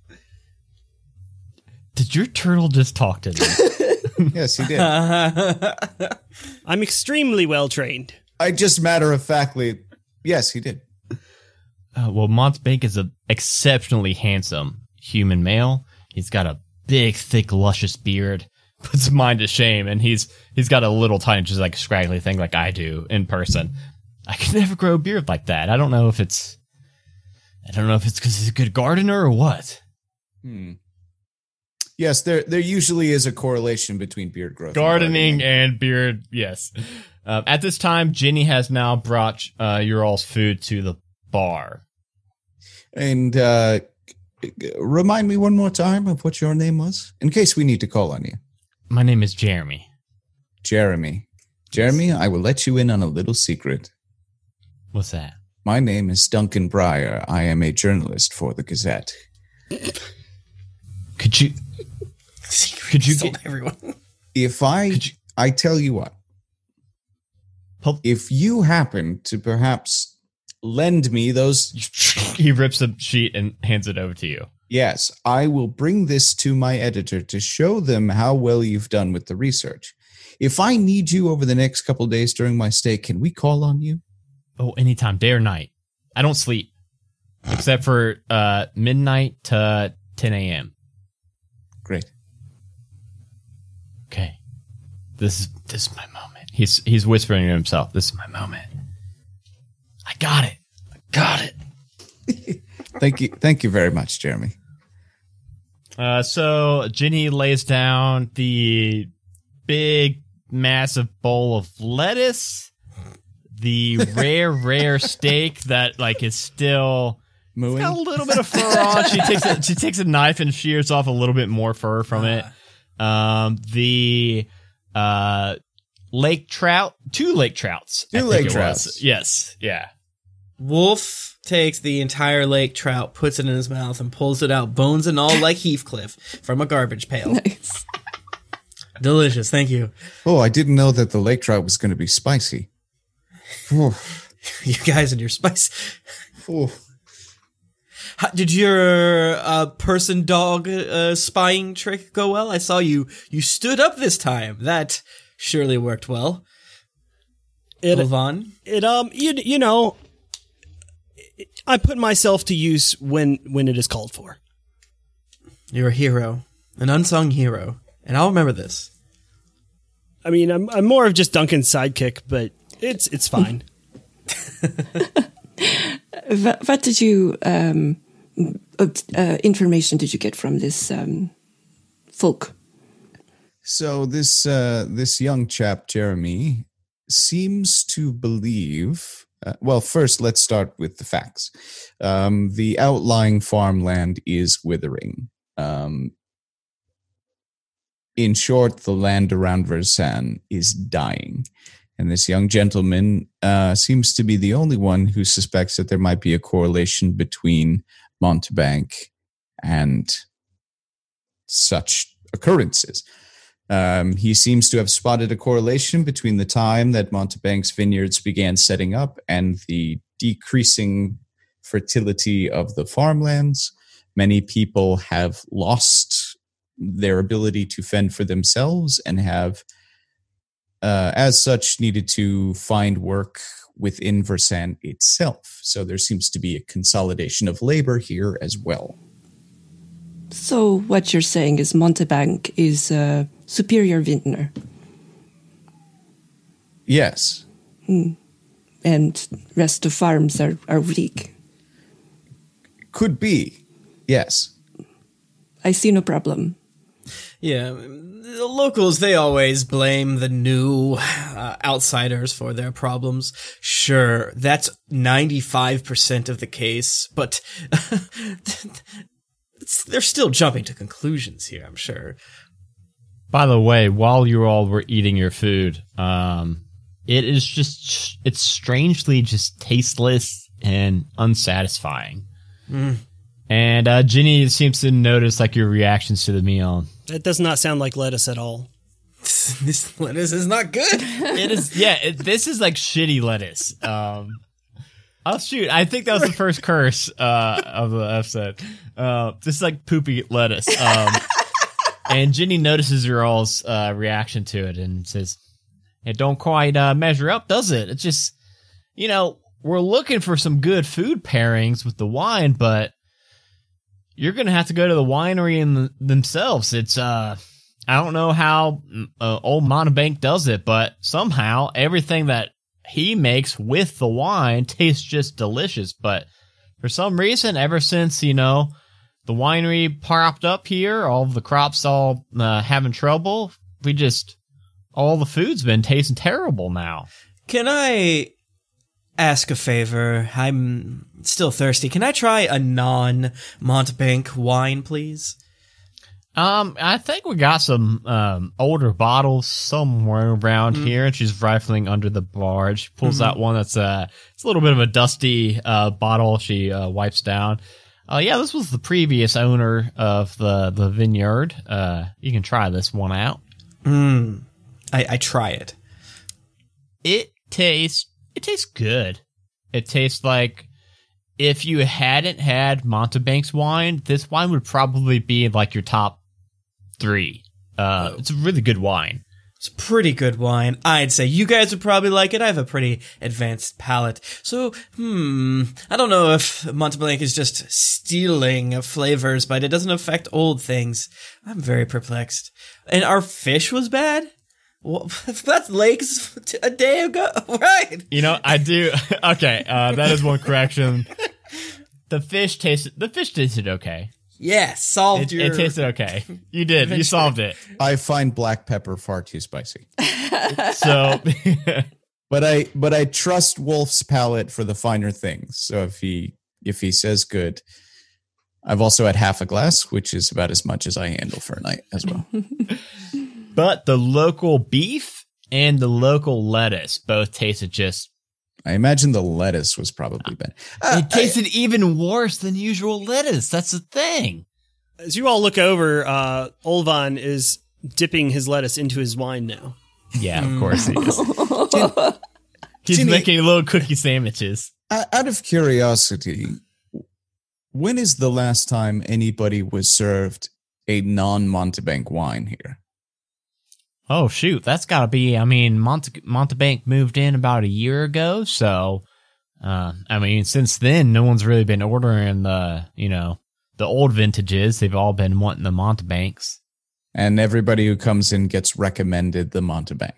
Did your turtle just talk to me? *laughs* Yes, he did. *laughs* I'm extremely well trained. I just matter of factly. Yes, he did. Uh, well, Montebank is an exceptionally handsome human male. He's got a big, thick, luscious beard. *laughs* Puts mine to shame, and he's he's got a little tiny, just like scraggly thing, like I do in person. I could never grow a beard like that. I don't know if it's, I don't know if it's because he's a good gardener or what. Hmm. Yes, there there usually is a correlation between beard growth. and Gardening and beard, yes. Um, at this time, Ginny has now brought uh, your all's food to the bar. And uh, remind me one more time of what your name was, in case we need to call on you. My name is Jeremy. Jeremy. Jeremy, I will let you in on a little secret. What's that? My name is Duncan Breyer. I am a journalist for the Gazette. Could you? Could you get? everyone? If I, Could you- I tell you what, Pub- if you happen to perhaps lend me those, *laughs* he rips a sheet and hands it over to you. yes, I will bring this to my editor to show them how well you've done with the research. If I need you over the next couple days during my stay, can we call on you? Oh, anytime, day or night. I don't sleep except for uh, midnight to 10 a.m. Great. Okay, this is this is my moment. He's he's whispering to himself. This is my moment. I got it. I got it. *laughs* Thank you. Thank you very much, Jeremy. Uh, so Ginny lays down the big, massive bowl of lettuce, the *laughs* rare, rare steak that like is still Mooing. got a little bit of fur on. *laughs* She takes a, she takes a knife and shears off a little bit more fur from it. Um, the uh lake trout, two lake trouts, Two lake it trouts. Yes, yeah. Wolf takes the entire lake trout, puts it in his mouth, and pulls it out, bones and all, like Heathcliff from a garbage pail. *laughs* Nice. Delicious. Thank you. Oh, I didn't know that the lake trout was going to be spicy. Ooh. *laughs* You guys and your spice. Ooh. How, did your uh, person dog uh, spying trick go well? I saw you. You stood up this time. That surely worked well. It Levon. it um you you know I put myself to use when when it is called for. You're a hero, an unsung hero, and I'll remember this. I mean, I'm I'm more of just Duncan's sidekick, but it's it's fine. *laughs* What, what did you um, uh, uh, information did you get from this um, folk? So this uh, this young chap, Jeremy, seems to believe. Uh, well, first, let's start with the facts. Um, the outlying farmland is withering. Um, in short, the land around Versan is dying. And this young gentleman uh, seems to be the only one who suspects that there might be a correlation between Montebank and such occurrences. Um, he seems to have spotted a correlation between the time that Montebank's vineyards began setting up and the decreasing fertility of the farmlands. Many people have lost their ability to fend for themselves and have, uh, as such, needed to find work within Versan itself. So there seems to be a consolidation of labor here as well. So what you're saying is Montebank is a superior vintner, Yes. Hmm. and rest of farms are, are weak. Could be. Yes. I see no problem. Yeah, the locals, they always blame the new uh, outsiders for their problems. Sure, that's 95% of the case, but *laughs* they're still jumping to conclusions here, I'm sure. By the way, while you all were eating your food, um, it is just it's strangely just tasteless and unsatisfying. And uh, Ginny seems to notice like your reactions to the meal. That does not sound like lettuce at all. *laughs* this lettuce is not good. *laughs* It is yeah. It, this is like shitty lettuce. Um, oh shoot! I think that was the *laughs* first curse uh, of the episode. Uh, this is like poopy lettuce. Um, and Ginny notices your all's uh, reaction to it and says, "It don't quite uh, measure up, does it? It's just, you know, we're looking for some good food pairings with the wine, but you're gonna have to go to the winery in themselves. It's uh." I don't know how uh, old Montebank does it, but somehow everything that he makes with the wine tastes just delicious. But for some reason, ever since, you know, the winery popped up here, all the crops all uh, having trouble, we just, all the food's been tasting terrible now. Can I ask a favor? I'm still thirsty. Can I try a non Montebank wine, please? Um, I think we got some um older bottles somewhere around here, and she's rifling under the bar. She pulls out one that's uh it's a little bit of a dusty uh bottle. She uh, wipes down. Uh, yeah, this was the previous owner of the the vineyard. Uh, you can try this one out. Mm. I, I try it. It tastes it tastes good. It tastes like if you hadn't had Montebank's wine, this wine would probably be like your top three. Uh, it's a really good wine. It's a pretty good wine. I'd say you guys would probably like it. I have a pretty advanced palate. So, hmm, I don't know if Montebank is just stealing flavors, but it doesn't affect old things. I'm very perplexed. And our fish was bad? Well, *laughs* that's lakes *laughs* a day ago, *laughs* right? You know, I do. Okay, uh, that is one correction. The fish tasted. The fish tasted okay. Yeah, solved It, your. it tasted okay. You did. You solved it. I find black pepper far too spicy. So, But I but I trust Wolf's palate for the finer things. So if he if he says good, I've also had half a glass, which is about as much as I handle for a night as well. But the local beef and the local lettuce both tasted just. I imagine the lettuce was probably better. Uh, It tasted even worse than usual lettuce. That's the thing. As you all look over, uh, Olvin is dipping his lettuce into his wine now. Yeah, of course he is. *laughs* He's Jimmy- making little cookie sandwiches. Uh, out of curiosity, when is the last time anybody was served a non Montebank wine here? Oh shoot, that's got to be. I mean, Monte Montebank moved in about a year ago, so uh, I mean, since then, no one's really been ordering the you know the old vintages. They've all been wanting the Montebanks. And everybody who comes in gets recommended the Montebank.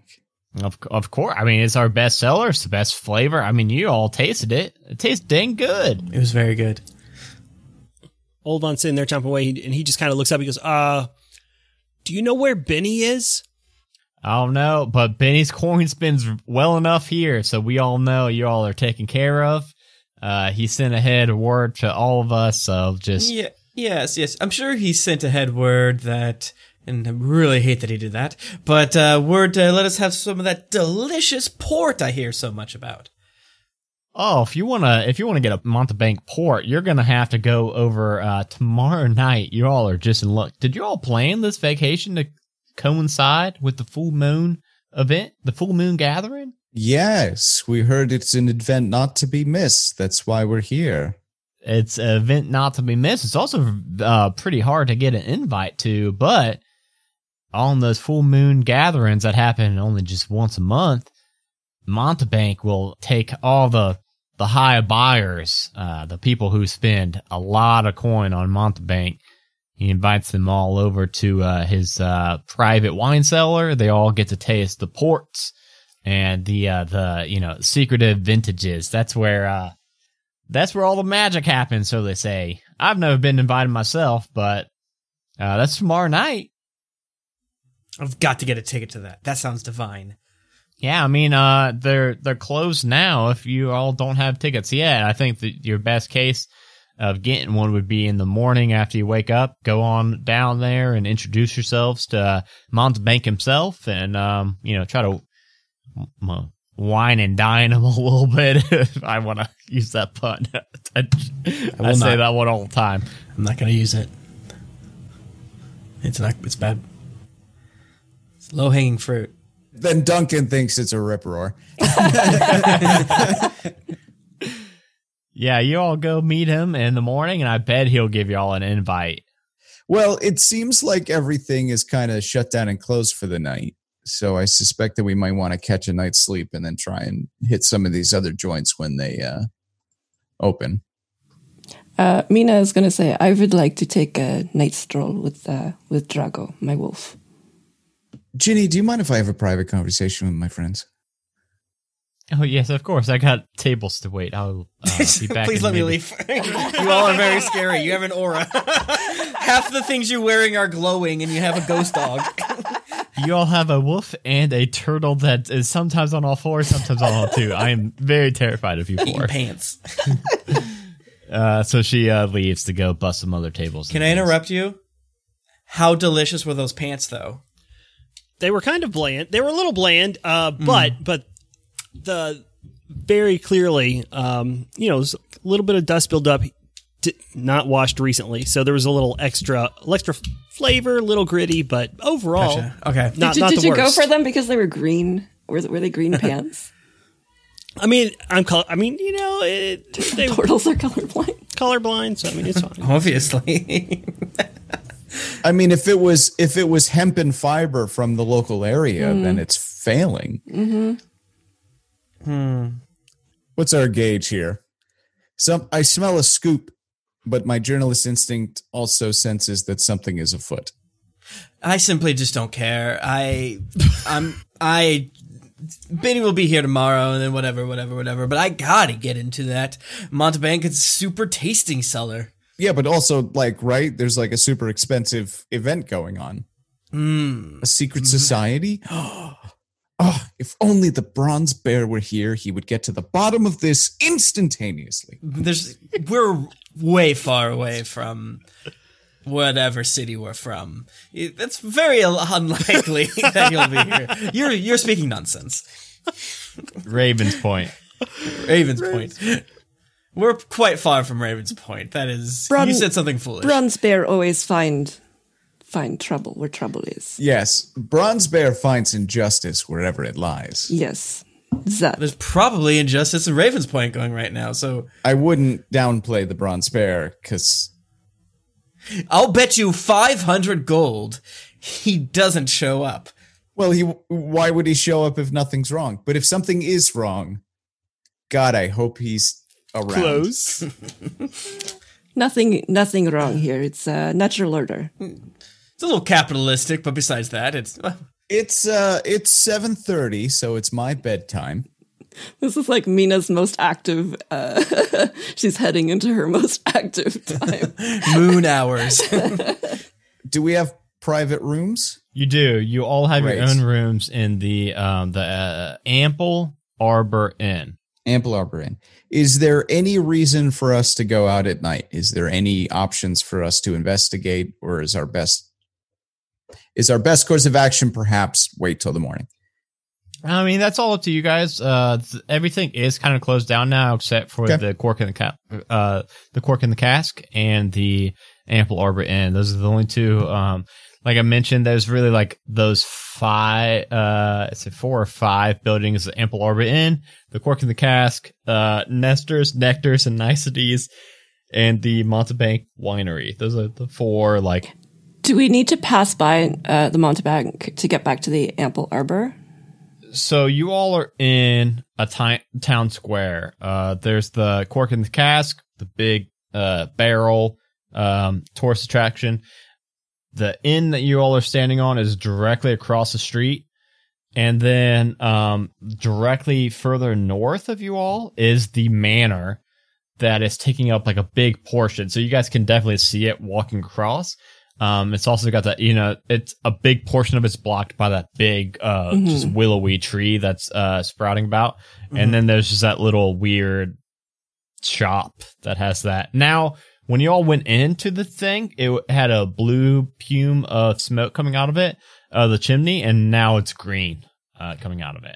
Of of course, I mean it's our best seller. It's the best flavor. I mean, you all tasted it. It tastes dang good. It was very good. Olvin's sitting there chomping away, and he just kind of looks up. He goes, "Uh, Do you know where Benny is? I don't know, but Benny's *laughs* coin spins well enough here, so we all know you all are taken care of. Uh, he sent ahead word to all of us, so just Yeah, yes, yes. I'm sure he sent ahead word that, and I really hate that he did that, but uh, word to let us have some of that delicious port I hear so much about. Oh, if you wanna if you wanna get a Montebank port, you're gonna have to go over uh tomorrow *laughs* night. You all are just in luck. Did you all plan this vacation to coincide with the full moon event, the full moon gathering? Yes, we heard it's an event not to be missed. That's why we're here. It's an event not to be missed. It's also uh pretty hard to get an invite to, but on those full moon gatherings that happen only just once a month, Montebank will take all the the high buyers, uh, the people who spend a lot of coin on Montebank. He invites them all over to uh, his uh, private wine cellar. They all get to taste the ports and the uh, the you know secretive vintages. That's where uh, that's where all the magic happens, so they say. I've never been invited myself, but uh, that's tomorrow night. I've got to get a ticket to that. That sounds divine. Yeah, I mean, uh, they're they're closed now. If you all don't have tickets yet, I think that your best case of getting one would be in the morning after you wake up. Go on down there and introduce yourselves to uh, Montebank himself, and um, you know, try to m- wine and dine him *laughs* a little bit. if I want to use that pun. *laughs* I, I will say not. that one all the time. I'm not going to use it. It's not. It's bad. It's low hanging fruit. Then Duncan thinks it's a rip roar. *laughs* Yeah, you all go meet him in the morning, and I bet he'll give you all an invite. Well, it seems like everything is kind of shut down and closed for the night. So I suspect that we might want to catch a night's sleep and then try and hit some of these other joints when they uh, open. Uh, Mina is going to say, I would like to take a night stroll with uh, with Drago, my wolf. Ginny, do you mind if I have a private conversation with my friends? Oh yes, of course. I got tables to wait. I'll uh, be *laughs* back. Please in let me leave. *laughs* you all are very scary. You have an aura. *laughs* Half the things you're wearing are glowing, and you have a ghost dog. You all have a wolf and a turtle that is sometimes on all fours, sometimes on all two. I am very terrified of you Eating four. pants. Uh, so she uh, leaves to go bust some other tables. Can I things. interrupt you? How delicious were those pants, though? They were kind of bland. They were a little bland, uh, but but the very clearly, um, you know, a little bit of dust buildup, d- not washed recently, so there was a little extra, extra flavor, a little gritty, but overall, Gotcha. Okay. not did not did the you go for them because they were green? Were, were they green *laughs* pants? I mean, I'm col- I mean, you know, it, they were *laughs* Turtles are colorblind. colorblind, so I mean, it's fine. Obviously. I mean, if it was if it was hemp and fiber from the local area, then it's failing. Hmm. What's our gauge here? Some I smell a scoop, but my journalist instinct also senses that something is afoot. I simply just don't care. I, I'm, I, Benny will be here tomorrow, and then whatever, whatever, whatever. But I gotta get into that Montebank. It's super tasting cellar. Yeah, but also like right, there's like a super expensive event going on. Hmm. A secret society. *gasps* *gasps* Oh, Oh, if only the bronze bear were here, he would get to the bottom of this instantaneously. There's, we're way far away from whatever city we're from. It- It's very *laughs* unlikely that you'll be here. You're, you're speaking nonsense. Raven's Point. Ravens Point. We're quite far from Ravens Point. That is, Bron- you said something foolish. Bronze bear always find find trouble where trouble is. Yes, bronze bear finds injustice wherever it lies. Yes, that. There's probably injustice in Ravens Point going right now, so I wouldn't downplay the bronze bear because I'll bet you 500 gold he doesn't show up. well, he why would he show up if nothing's wrong? But if something is wrong, God, I hope he's around. Close. *laughs* Nothing, nothing wrong here. It's a natural order. Hmm. It's a little capitalistic, but besides that, it's It's uh, it's seven thirty, so it's my bedtime. This is like Mina's most active. Uh, *laughs* she's heading into her most active time. *laughs* moon hours. *laughs* Do we have private rooms? You do. You all have your Great. own rooms in the um the uh, Ample Arbor Inn. Ample Arbor Inn. Is there any reason for us to go out at night? Is there any options for us to investigate, or is our best is our best course of action perhaps wait till the morning? I mean, that's all up to you guys. Uh, everything is kind of closed down now, except for Okay. the cork in the cap, uh, the cork in the cask and the ample arbor inn. Those are the only two. Um, like I mentioned, there's really like those five, uh, it's a four or five buildings: the ample arbor inn, the cork in the cask, uh, nesters, nectars, and niceties, and the Montebank winery. Those are the four like Do we need to pass by uh, the Montebank to get back to the Ample Arbor? so you all are in a town square. Uh, there's the cork in the cask, the big uh, barrel um, tourist attraction. The inn that you all are standing on is directly across the street, and then um, directly further north of you all is the manor that is taking up like a big portion. So you guys can definitely see it walking across. Um, it's also got that, you know, it's a big portion of it's blocked by that big, uh, Mhm. just willowy tree that's, uh, sprouting about. And then there's just that little weird shop that has that. Now, when you all went into the thing, it had a blue pume of smoke coming out of it, uh, the chimney, and now it's green, uh, coming out of it.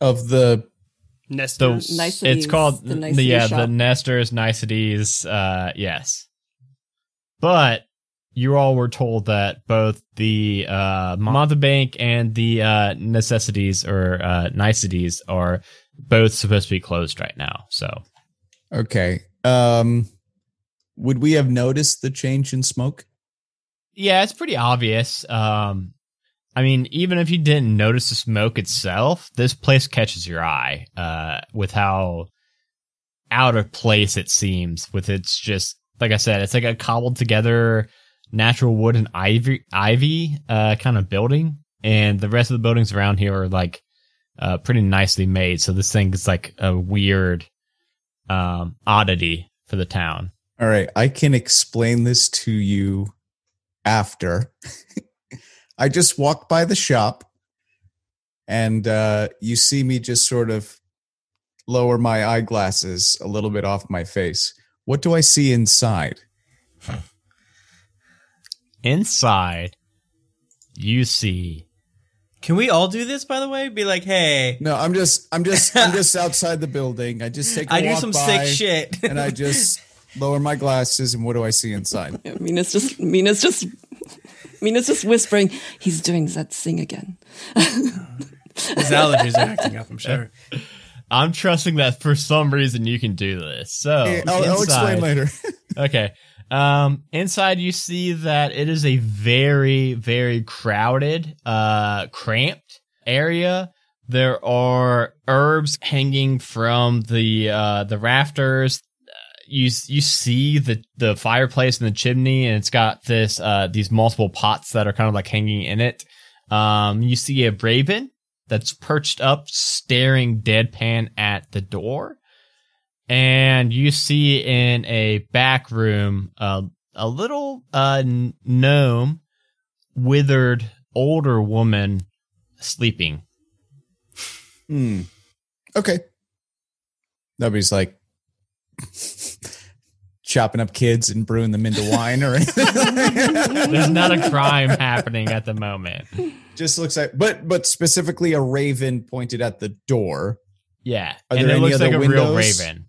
Of the Nesters. Niceties, It's called the the, nicety yeah shop. the Nesters niceties. Uh, yes, but you all were told that both the uh, Montebank and the uh, necessities or uh, niceties are both supposed to be closed right now. So okay. Um, would we have noticed the change in smoke? yeah, it's pretty obvious. Um, I mean, even if you didn't notice the smoke itself, this place catches your eye uh, with how out of place it seems. With its just like I said, it's like a cobbled together natural wood and ivy ivy uh, kind of building, and the rest of the buildings around here are like uh, pretty nicely made. So this thing is like a weird um, oddity for the town. All right, I can explain this to you after. *laughs* I just walked by the shop and uh, you see me just sort of lower my eyeglasses a little bit off my face. What do I see inside? *laughs* Inside, you see Can we all do this, by the way? Be like, hey, No, I'm just I'm just I'm just *laughs* outside the building. I just take a I do some by sick shit. and I just lower my glasses and what do I see inside? Yeah, *laughs* Mina's just Mina's just Mina's just whispering. He's doing that thing again. His allergies are acting up, I'm sure. *laughs* I'm trusting that for some reason you can do this. So Hey, I'll, I'll explain later. Okay. Um, inside you see that it is a very, very crowded, uh, cramped area. There are herbs hanging from the, uh, the rafters. Uh, You, you see the, the fireplace and the chimney and it's got this, uh, these multiple pots that are kind of like hanging in it. Um, you see a raven that's perched up, staring deadpan at the door and you see in a back room uh, a little uh, gnome, withered older woman sleeping. Hmm. Okay. Nobody's like *laughs* chopping up kids and brewing them into wine or anything. There's not a crime happening at the moment. Just looks like, but but specifically a raven pointed at the door. Yeah, Are and there it looks like a real raven.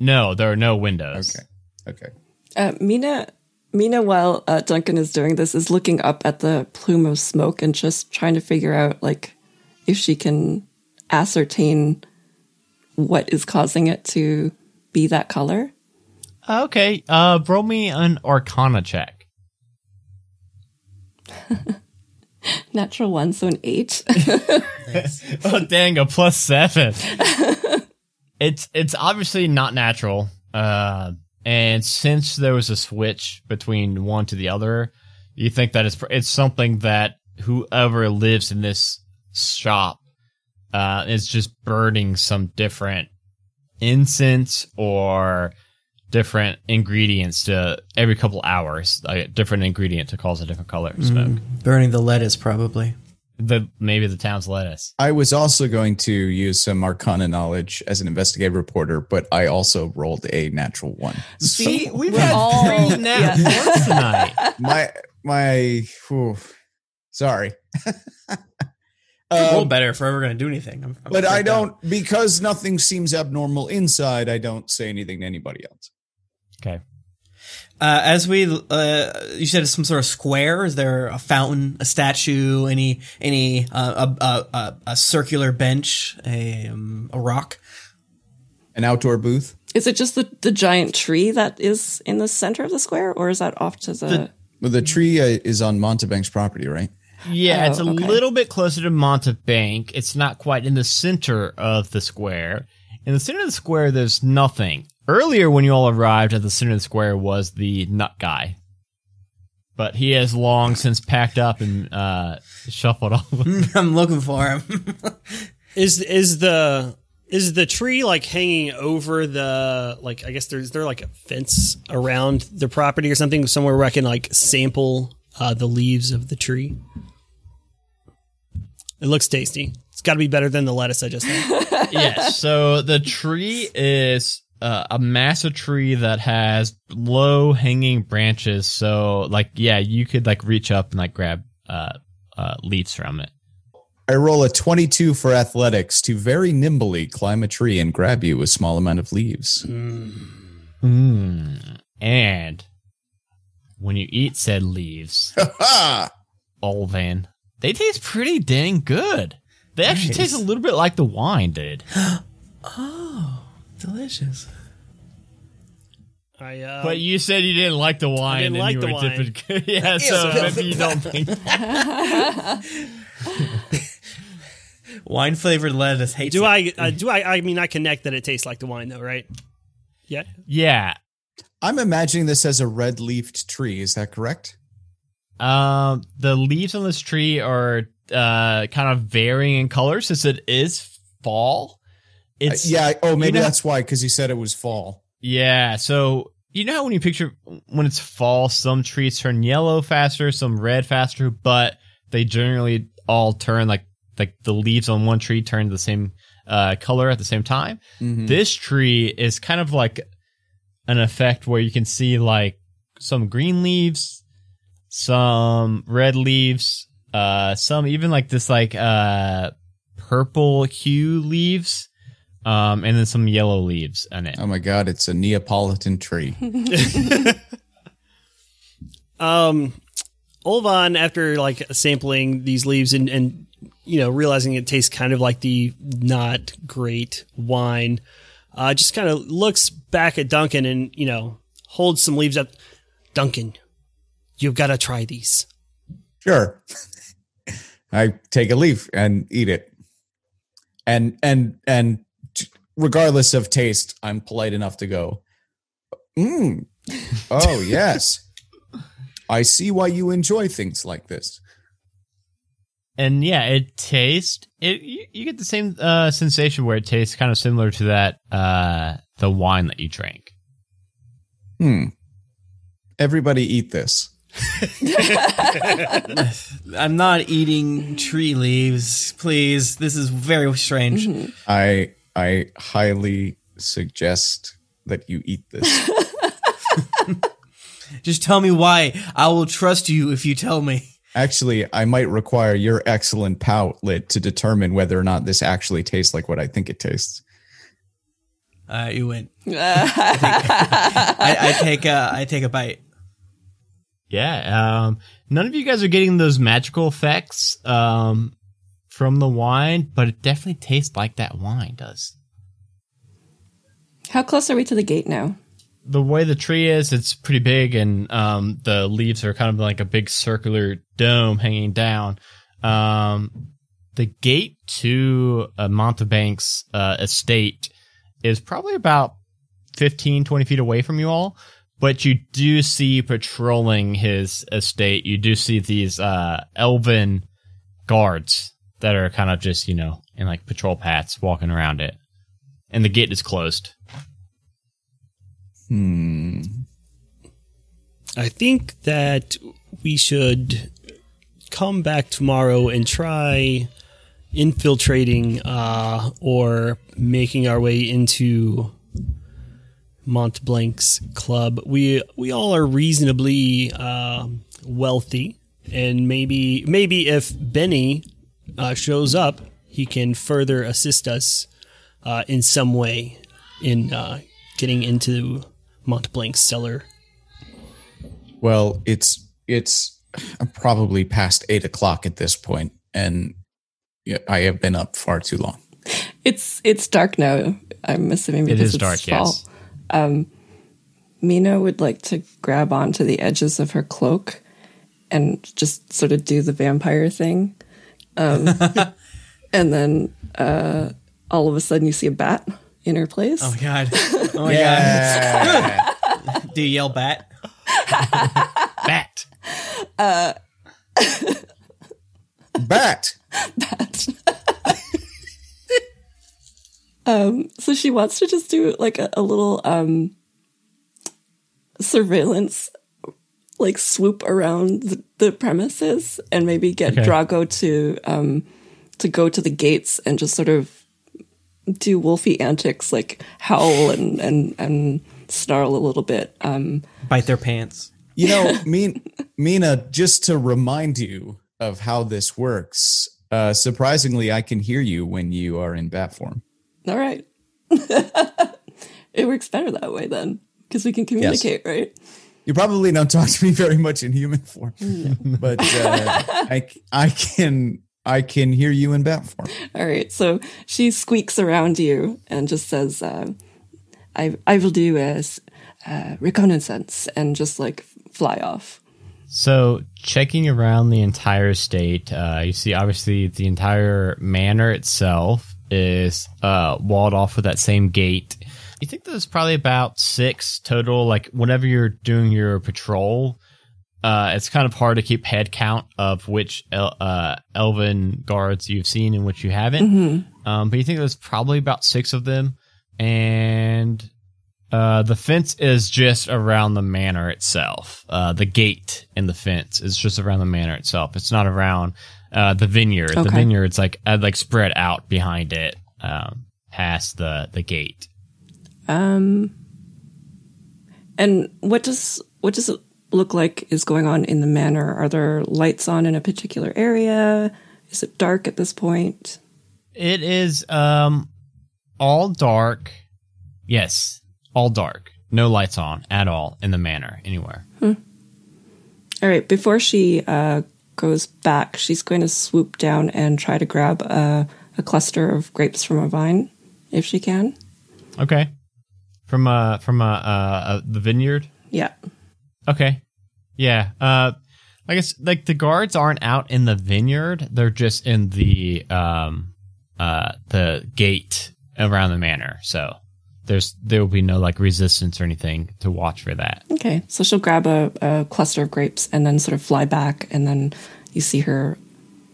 No, there are no windows. Okay. Okay. Uh, Mina Mina, while uh, Duncan is doing this, is looking up at the plume of smoke and just trying to figure out like if she can ascertain what is causing it to be that color. Okay, uh, roll me an Arcana check. *laughs* Natural one, so an eight. *laughs* *laughs* oh dang a plus seven it's it's obviously not natural uh and since there was a switch between one to the other you think that it's it's something that whoever lives in this shop uh is just burning some different incense or different ingredients to every couple hours, a different ingredient to cause a different color smoke. Burning the lettuce, probably. The maybe the town's lettuce. I was also going to use some Arcana knowledge as an investigative reporter, but I also rolled a natural one. See, we've had all- three *laughs* nat yeah. ones tonight. my my whew, sorry. *laughs* Roll Um, better if we're ever going to do anything. I'm, I'm but I don't because nothing seems abnormal inside. I don't say anything to anybody else. Okay. Uh, as we, uh, you said it's some sort of square. Is there a fountain, a statue, any, any, uh, a, a, a, a circular bench, a, um, a rock? An outdoor booth. Is it just the, the giant tree that is in the center of the square, or is that off to the? Well, the tree uh, is on Montebank's property, right? Yeah, Oh, it's a okay. little bit closer to Montebank. It's not quite in the center of the square. In the center of the square, there's nothing. Earlier, when you all arrived at the center of the square, was the nut guy. But he has long since packed up and uh, shuffled off. *laughs* I'm looking for him. *laughs* Is is the is the tree like hanging over the like I guess there's there like a fence around the property or something somewhere where I can like sample uh, the leaves of the tree. It looks tasty. It's got to be better than the lettuce I just had. *laughs* yes. So the tree is uh, a massive tree that has low hanging branches. So like, yeah, you could like reach up and like grab uh, uh, leaves from it. I roll a 22 for athletics to very nimbly climb a tree and grab you a small amount of leaves. Mm. And when you eat said leaves, *laughs* Ha! Olvin, they taste pretty dang good. They actually Nice. taste a little bit like the wine did. *gasps* Delicious. I uh, But you said you didn't like the wine. didn't and like you the were wine. dipping- *laughs* yeah, so maybe you don't *laughs* think. *laughs* Wine flavored lettuce hates do it. I uh, do I I mean I connect that it tastes like the wine though right? Yeah. Yeah. I'm imagining this as a red leafed tree. Is that correct? Um, the leaves on this tree are uh kind of varying in color since it is fall. It's yeah. Oh, maybe know- that's why, because you said it was fall. Yeah, so you know how when you picture when it's fall, some trees turn yellow faster, some red faster, but they generally all turn like like the leaves on one tree turn the same uh, color at the same time. Mhm. This tree is kind of like an effect where you can see like some green leaves, some red leaves, uh, some even like this like uh purple hue leaves, um, and then some yellow leaves in it. Oh my God, it's a Neapolitan tree. *laughs* Um, Olvin, after like sampling these leaves and, and you know realizing it tastes kind of like the not great wine, uh, just kind of looks back at Duncan and you know holds some leaves up. Duncan, you've got to try these. Sure. *laughs* I take a leaf and eat it. And and and t- regardless of taste, I'm polite enough to go, mm. Oh, *laughs* yes. I see why you enjoy things like this. and yeah, it tastes it. You, you get the same uh, sensation where it tastes kind of similar to that uh, the wine that you drank. Hmm. Everybody eat this. *laughs* I'm not eating tree leaves, please. This is very strange. I I highly suggest that you eat this. *laughs* *laughs* Just tell me why. I will trust you if you tell me. Actually, I might require your excellent palate to determine whether or not this actually tastes like what I think it tastes. Uh, you win. *laughs* I, I take a, I take a bite. Yeah. Um, none of you guys are getting those magical effects um, from the wine, but it definitely tastes like that wine does. How close are we to the gate now? The way the tree is, it's pretty big, and um, the leaves are kind of like a big circular dome hanging down. Um, the gate to uh, Montebank's uh, estate is probably about 15, 20 feet away from you all. But you do see patrolling his estate. You do see these uh, elven guards that are kind of just, you know, in like patrol paths walking around it. And the gate is closed. Hmm. I think that we should come back tomorrow and try infiltrating uh, or making our way into Montebank's club. We we all are reasonably uh, wealthy, and maybe maybe if Benny uh, shows up, he can further assist us uh, in some way in uh, getting into Montebank's cellar. Well, it's it's probably past eight o'clock at this point, and I have been up far too long. It's it's dark now. I'm assuming because is it's dark, fall. yes. Um, Mina would like to grab onto the edges of her cloak and just sort of do the vampire thing. Um, *laughs* and then uh, all of a sudden you see a bat in her place. Oh my god. Oh my god. *laughs* Do you yell bat? *laughs* Bat. Bat. Bat. So she wants to just do like a, a little um, surveillance, like swoop around the, the premises and maybe get Okay. Drago to um, to go to the gates and just sort of do wolfy antics, like howl and and and snarl a little bit. Um, Bite their pants. You know, *laughs* Min- Mina, just to remind you of how this works, uh, surprisingly, I can hear you when you are in bat form. all right, *laughs* it works better that way then because we can communicate, right? You probably don't talk to me very much in human form, but uh, I, I can I can hear you in bat form. All right. So she squeaks around you and just says, uh, "I I will do as uh, reconnaissance," and just like fly off. So, checking around the entire state, uh, you see obviously the entire manor itself is uh, walled off with that same gate. You think there's probably about six total. Like, whenever you're doing your patrol, uh, it's kind of hard to keep head count of which el- uh, elven guards you've seen and which you haven't. Um, but you think there's probably about six of them, and uh, the fence is just around the manor itself. Uh, the gate and the fence is just around the manor itself. It's not around uh, the vineyard. The Okay. vineyard's like uh, like spread out behind it, um, past the the gate. Um, and what does what does it look like is going on in the manor? Are there lights on in a particular area? Is it dark at this point? It is um all dark. Yes, all dark. No lights on at all in the manor anywhere. All right. Before she uh, goes back, she's going to swoop down and try to grab a, a cluster of grapes from a vine, if she can. Okay. From uh from uh, uh, uh the vineyard. Yeah. Okay. Yeah. Uh I guess like the guards aren't out in the vineyard. They're just in the um uh the gate around the manor. So there's there will be no like resistance or anything to watch for that. Okay, so she'll grab a, a cluster of grapes and then sort of fly back, and then you see her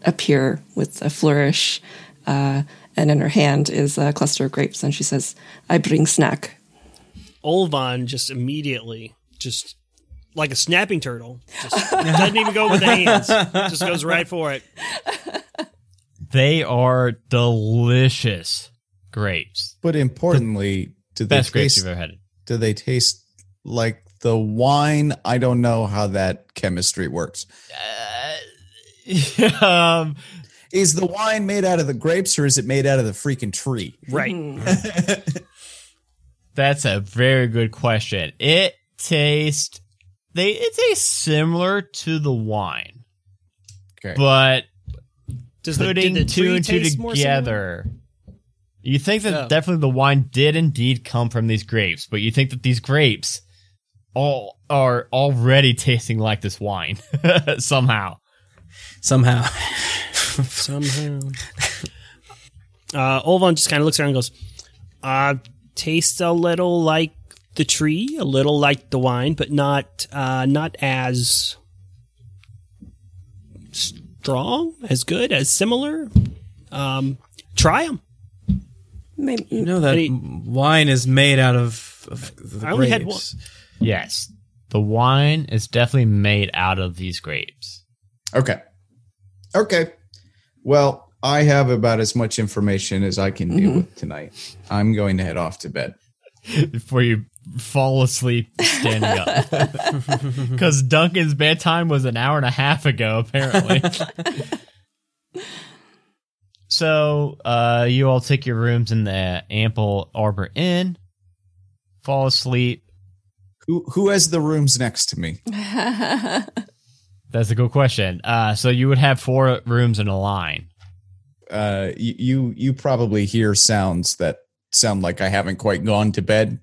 appear with a flourish, uh, and in her hand is a cluster of grapes, and she says, "I bring snack." Olvin just immediately, just like a snapping turtle, just doesn't even go with the hands, just goes right for it. They are delicious grapes. But importantly, do they Best grapes taste? you've ever had. Do they taste like the wine? I don't know how that chemistry works. *laughs* um Is the wine made out of the grapes or is it made out of the freaking tree? Right. *laughs* That's a very good question. It tastes they it tastes similar to the wine, Okay. but Does the, putting did the two and two taste more similar? together. You think that Oh. definitely the wine did indeed come from these grapes, but you think that these grapes all are already tasting like this wine *laughs* somehow. Somehow. somehow. *laughs* Uh, Olvin just kind of looks around and goes, uh, tastes a little like the tree, a little like the wine, but not uh, not as strong, as good, as similar. Um, try them. Maybe, You know that Any- wine is made out of, of the I only had grapes. Yes, the wine is definitely made out of these grapes. Okay. Okay. Well, I have about as much information as I can deal with tonight. I'm going to head off to bed. Before you fall asleep standing up, *laughs* *laughs* because Duncan's bedtime was an hour and a half ago, apparently. *laughs* so, uh, you all take your rooms in the Ample Arbor Inn, fall asleep. Who who has the rooms next to me? That's a good question. Uh, so you would have four rooms in a line. Uh, you you probably hear sounds that sound like I haven't quite gone to bed,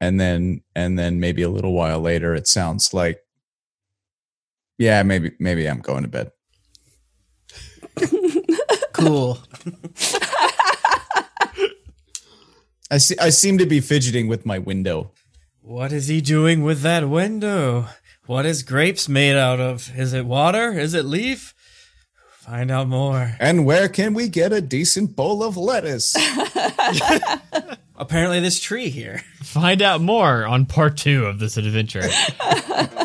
and then and then maybe a little while later it sounds like, yeah, maybe maybe I'm going to bed. *laughs* Cool. I see. I seem to be fidgeting with my window. What is he doing with that window? What is grapes made out of? Is it water? Is it leaf? Find out more. And where can we get a decent bowl of lettuce? *laughs* Apparently, this tree here. Find out more on part two of this adventure. *laughs*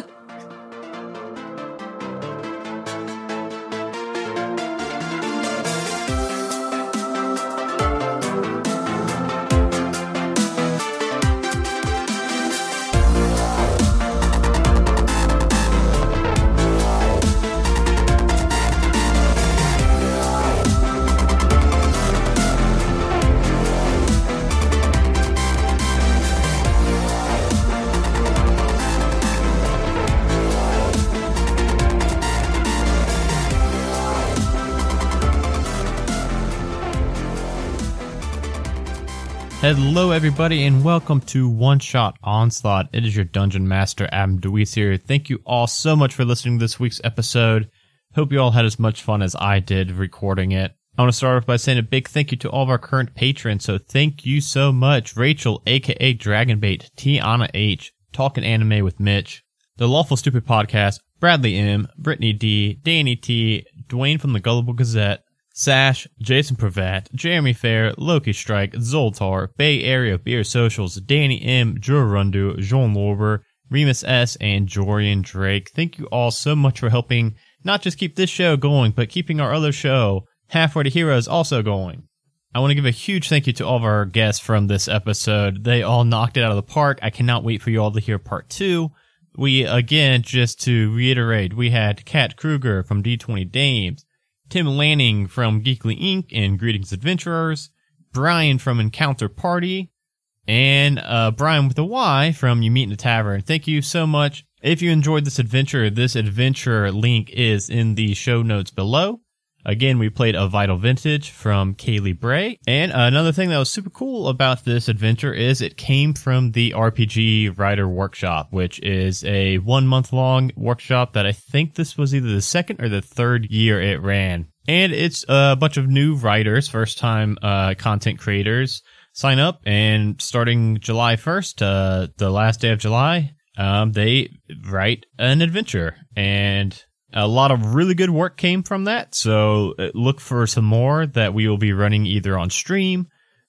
Hello, everybody, and welcome to One Shot Onslaught. It is your Dungeon Master, Adam DeWeese here. Thank you all so much for listening to this week's episode. Hope you all had as much fun as I did recording it. I want to start off by saying a big thank you to all of our current patrons. So thank you so much, Rachel, aka Dragonbait, Tiana H, Talking Anime with Mitch, The Lawful Stupid Podcast, Bradley M, Brittany D, Danny T, Dwayne from the Gullible Gazette, Sash, Jason Pravat, Jeremy Fair, Loki Strike, Zoltar, Bay Area Beer Socials, Danny M, Drew Rundu, Jean Lorber, Remus S, and Jorian Drake. Thank you all so much for helping not just keep this show going, but keeping our other show, Halfway to Heroes, also going. I want to give a huge thank you to all of our guests from this episode. They all knocked it out of the park. I cannot wait for you all to hear part two. We, again, just to reiterate, we had Kat Kruger from D20 Dames, Tim Lanning from Geekly Inc. and Greetings Adventurers, Brian from Encounter Party, and uh, Brian with a Y from You Meet in the Tavern. Thank you so much. If you enjoyed this adventure, this adventure link is in the show notes below. Again, we played a Vital Vintage from Kaylee Bray. And another thing that was super cool about this adventure is it came from the RPG Writer Workshop, which is a one month long workshop that I think this was either the second or the third year it ran. And it's a bunch of new writers, first time uh, content creators sign up and starting July 1st, uh, the last day of July, um, they write an adventure and a lot of really good work came from that. So uh, look for some more that we will be running either on stream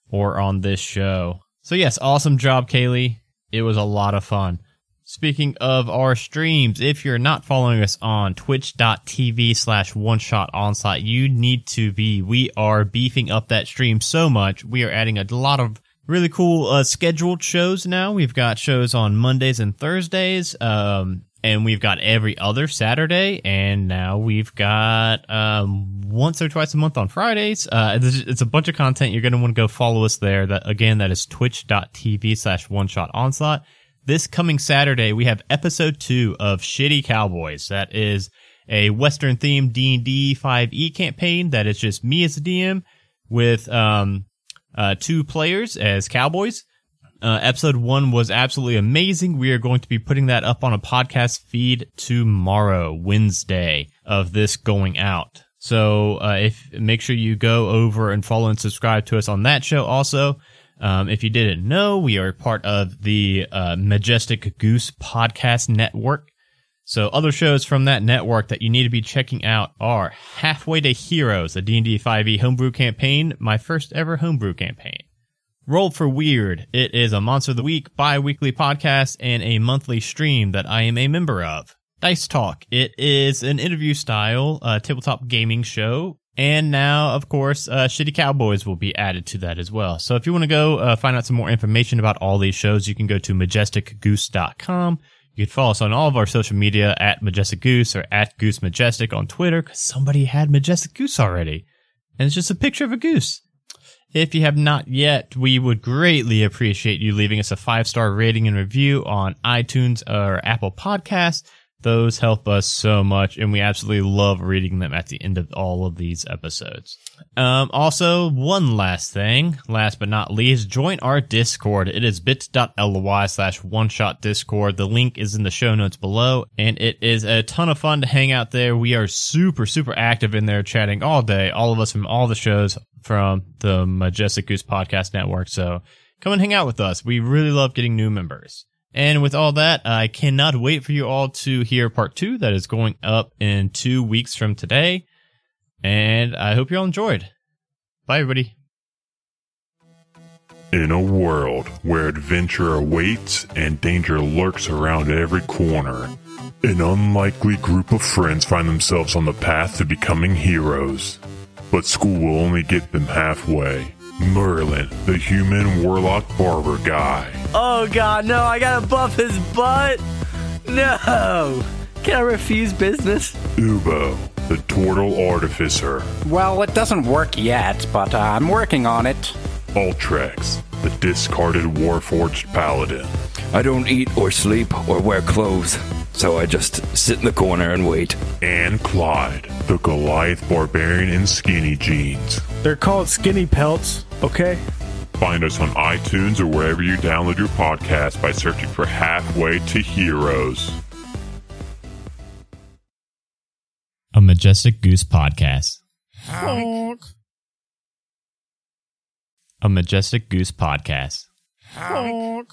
or on this show. So yes, awesome job, Kaylee. It was a lot of fun. Speaking of our streams, if you're not following us on twitch.tv slash one shot onslaught, you need to be. We are beefing up that stream so much. We are adding a lot of really cool uh, scheduled shows now. We've got shows on Mondays and Thursdays. Um, and we've got every other Saturday, and now we've got um, once or twice a month on Fridays. Uh, it's, a bunch of content. You're going to want to go follow us there. That again, that is twitch.tv slash one shot onslaught. This coming Saturday, we have episode two of Shitty Cowboys. That is a Western themed D&D 5e campaign that is just me as a DM with um, uh, two players as cowboys. Uh, episode one was absolutely amazing. We are going to be putting that up on a podcast feed tomorrow, Wednesday, of this going out. So uh, if make sure you go over and follow and subscribe to us on that show. Also, um, if you didn't know, we are part of the uh, Majestic Goose Podcast Network. So other shows from that network that you need to be checking out are Halfway to Heroes, a D&D 5e homebrew campaign, my first ever homebrew campaign. Roll for Weird. It is a Monster of the Week bi weekly podcast and a monthly stream that I am a member of. Dice Talk. It is an interview style uh, tabletop gaming show. And now, of course, uh, Shitty Cowboys will be added to that as well. So if you want to go uh, find out some more information about all these shows, you can go to majesticgoose.com. You can follow us on all of our social media at Majestic Goose or at Goose Majestic on Twitter because somebody had Majestic Goose already. And it's just a picture of a goose. If you have not yet, we would greatly appreciate you leaving us a five star rating and review on iTunes or Apple Podcasts. Those help us so much, and we absolutely love reading them at the end of all of these episodes. Um, also, one last thing, last but not least, join our Discord. It is bit.ly slash one shot Discord. The link is in the show notes below, and it is a ton of fun to hang out there. We are super, super active in there chatting all day, all of us from all the shows from the Majestic Goose Podcast Network. So come and hang out with us. We really love getting new members. And with all that, I cannot wait for you all to hear part two that is going up in two weeks from today. And I hope you all enjoyed. Bye, everybody. In a world where adventure awaits and danger lurks around every corner, an unlikely group of friends find themselves on the path to becoming heroes. But school will only get them halfway. Merlin, the human warlock barber guy. Oh god, no, I gotta buff his butt! No! Can I refuse business? Ubo, the turtle artificer. Well, it doesn't work yet, but uh, I'm working on it. Ultrex, the discarded warforged paladin. I don't eat or sleep or wear clothes, so I just sit in the corner and wait. And Clyde, the Goliath barbarian in skinny jeans. They're called skinny pelts, okay? Find us on iTunes or wherever you download your podcast by searching for Halfway to Heroes. A Majestic Goose Podcast. A Majestic Goose Podcast. Honk.